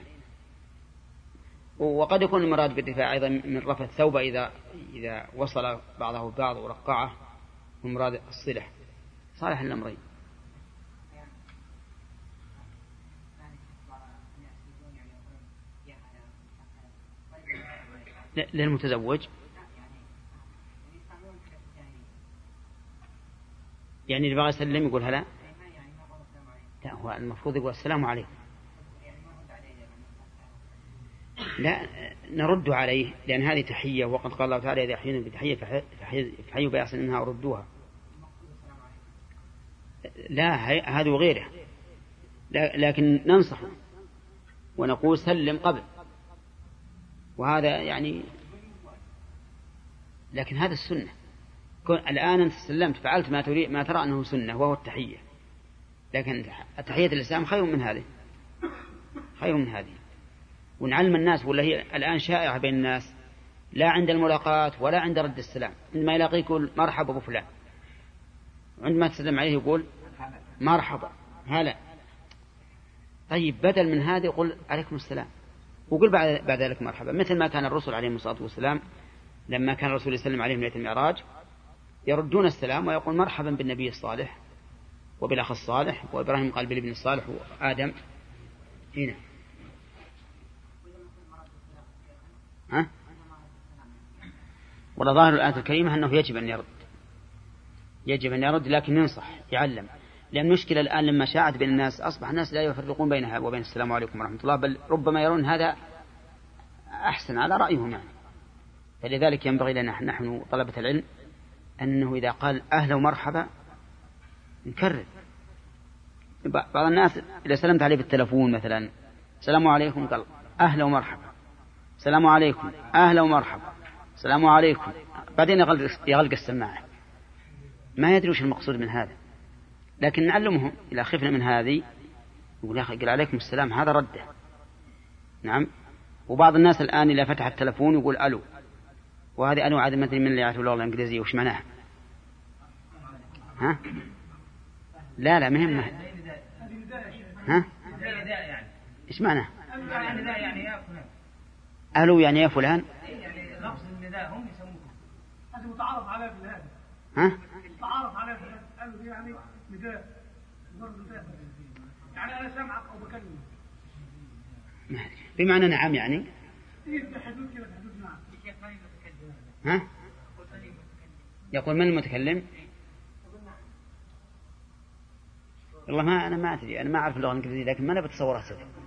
وقد يكون المراد بالدفاع أيضا من رفع الثوب إذا إذا وصل بعضه ببعض ورقعه ومراد الصلة صالح الأمرين. للمتزوج. يعني اللي بغى يسلم يقول هلا؟ لا هو المفروض يقول السلام عليكم. لا نرد عليه لأن هذه تحية وقد قال الله تعالى إذا حيينا بتحية فحيوا بأحسن منها أو ردوها لا هذا وغيره لكن ننصحه ونقول سلم قبل. وهذا يعني لكن هذا السنة. الآن أنت سلمت فعلت ما تريد ما ترى أنه سنة وهو التحية. لكن تحية الإسلام خير من هذه. خير من هذه. ونعلم الناس ولا هي الآن شائعة بين الناس لا عند الملاقاة ولا عند رد السلام. عندما يلاقيك يقول مرحبا بفلان عندما تسلم عليه يقول مرحبا. هلا. طيب بدل من هذا يقول عليكم السلام. وقل بعد, بعد ذلك مرحبا. مثل ما كان الرسل عليهم الصلاة والسلام لما كان الرسول يسلم عليهم ليلة المعراج يردون السلام ويقول مرحبا بالنبي الصالح وبالأخ الصالح وإبراهيم قال بالابن الصالح وآدم. هنا ها؟ ولا ظاهر الآية الكريمة أنه يجب أن يرد. يجب أن يرد لكن ينصح يعلم. لأن المشكلة الآن لما شاعت بين الناس أصبح الناس لا يفرقون بينها وبين السلام عليكم ورحمة الله بل ربما يرون هذا أحسن على رأيهم يعني. فلذلك ينبغي لنا نحن طلبة العلم أنه إذا قال أهلا ومرحبا نكرر. بعض الناس إذا سلمت عليه بالتلفون مثلا السلام عليكم قال أهلا ومرحبا. السلام عليكم. أهلا ومرحبا. السلام عليكم. بعدين يغلق, يغلق السماعة. ما يدري وش المقصود من هذا. لكن نعلمهم. إذا خفنا من هذه يقول يا أخي قل عليكم السلام هذا رده نعم. وبعض الناس الآن إذا فتح التلفون يقول ألو. وهذه أنواع ما أدري من اللي يعرف اللغة الإنجليزية وش معناها. ها؟ لا لا مهمة ها؟ إيش معناه ألو يعني يا فلان؟ يعني لفظ النداء هم يسموه. هذا متعارف عليه في هذا ها؟ متعارف عليه في هذا قالوا يعني نداء يعني أنا سامعك أو بكلمك. ما أدري. بمعنى نعم يعني؟ إيه في حدود كده في حدود نعم. ها؟ يقول من المتكلم؟ والله ما أنا ما أدري أنا ما أعرف اللغة الإنجليزية لكن ما أنا بتصورها ترجمتها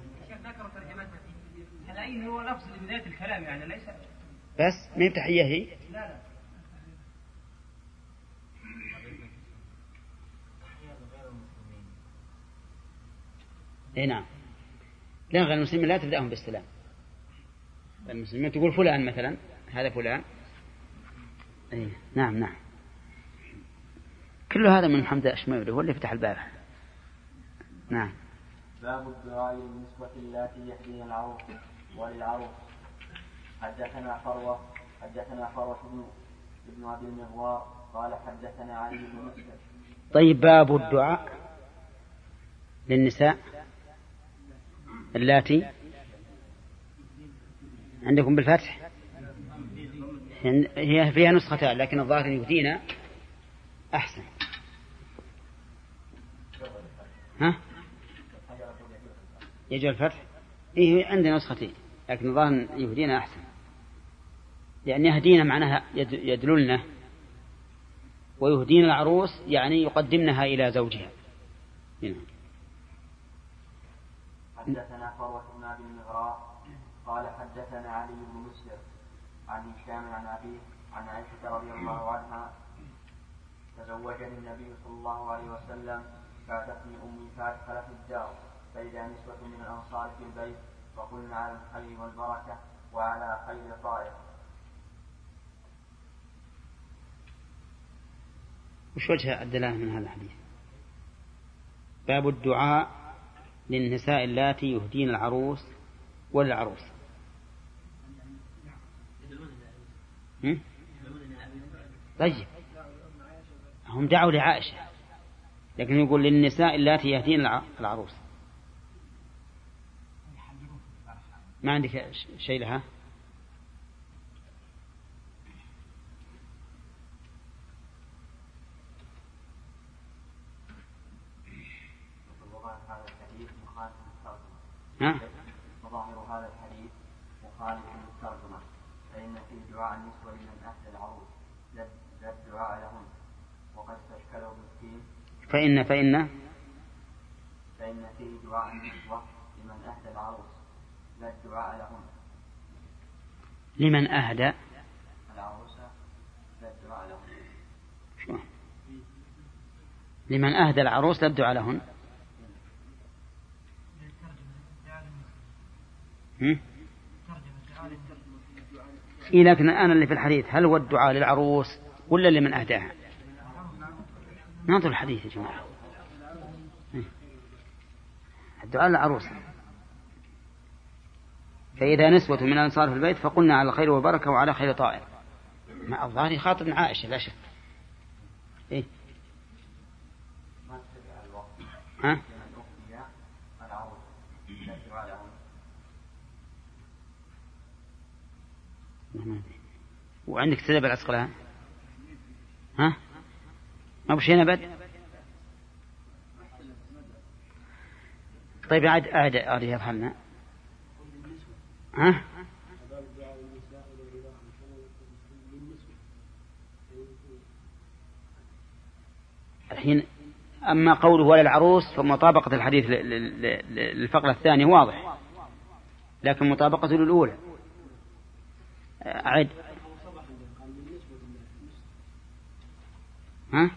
العين هو لفظ لبداية الكلام يعني ليس بس ما هي تحية هي؟ لا لا. اي نعم. لا غير المسلمين لا تبدأهم بالسلام المسلمين تقول فلان مثلا هذا فلان. اي نعم نعم. كل هذا من محمد الأشماوي هو اللي فتح البارح. نعم. باب الدعاء للنسوة اللاتي يحيين العروس وللعروس حدثنا فروة حدثنا فروة بن ابن أبي المغوار قال حدثنا علي بن مسلم. طيب باب الدعاء للنساء اللاتي عندكم بالفتح؟ هي فيها نسختان لكن الظاهر يهدينا أحسن. ها؟ يجوز الفتح؟ إيه عندنا نسختين. لكن الظاهر يهدينا أحسن. لأن يهدينا معناها يد- يدللنا. ويهدين العروس يعني يقدمنها إلى زوجها. نعم. حدثنا فروة بن أبي المغراء قال حدثنا علي بن مسلم عن هشام عن أبيه عن عائشة رضي الله عنها تزوجني النبي صلى الله عليه وسلم فاتتني أمي فأدخل في الدار فإذا نسوة من الأنصار في البيت وقلنا على الخير والبركة وعلى خير طائر وش وجه الدلالة من هذا الحديث؟ باب الدعاء للنساء اللاتي يهدين العروس والعروس؟ طيب. هم دعوا لعائشة لكن يقول للنساء اللاتي يهدين الع- العروس. ما عندك شيء لها؟ وظاهر هذا الحديث مخالف للترجمة ها؟ وظاهر هذا الحديث مخالف للترجمة فإن في دعاء النسوة لمن أهدى العروس لا الدعاء لهن وقد استشكله مسكين فإن فإن؟ فإن فيه دعاء النسوة لا الدعاء لهن لمن أهدى؟ العروس لا الدعاء لهن؟ لمن أهدى العروس لا الدعاء لهن هم؟ إيه لكن الآن اللي في الحديث هل هو الدعاء للعروس ولا لمن أهداها؟ ننظر الحديث يا جماعة. الدعاء للعروس فإذا نسوة من الأنصار في البيت فقلنا على الخير والبركة وعلى خير طائر. مع الظاهر يخاطب عائشة لا شك. إيه؟ ها؟ وعندك سلب العسقلان ها؟ ما بشينا أبد طيب عاد عاد عاد يفهمنا ها؟ الحين أما قوله ولا العروس فمطابقة الحديث للفقرة الثانية واضح. لكن مطابقته للأولى. أعد. ها؟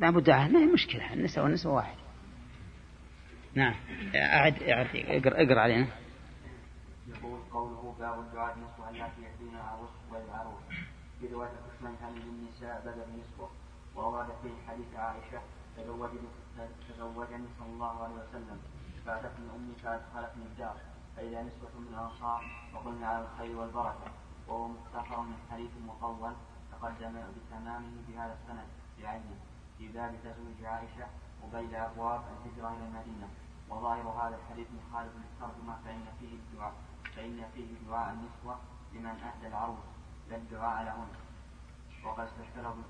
لا بد ما هي مشكلة. النساء والنساء واحد. نعم. أعد أعد اقرأ اقرأ علينا. يقول قوله باب الدعاء النسوة التي يأتين العروس والعروس في رواية الشميهاني للنساء بدل نسوة وأورد فيه حديث عائشة تزوجني تزوجني صلى الله عليه وسلم. فأتتني أمي فأدخلتني الدار. فإذا نسوة من الأنصار وقلنا على الخير والبركة. وهو مختصر من حديث مطول تقدم بتمامه بهذا السند بعينه. في باب تزويج عائشة وبين أبواب الهجرة إلى المدينة. وظاهر هذا الحديث مخالف للترجمة فإن فيه الدعاء فإن فيه دعاء النسوة لمن أهدى العروس لا الدعاء لهن وقد استشكله ابن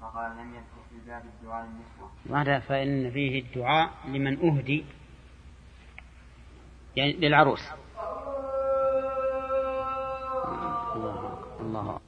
فقال لم يذكر في باب الدعاء للنسوة. هذا فإن فيه الدعاء لمن أهدي؟ يعني للعروس. الله الله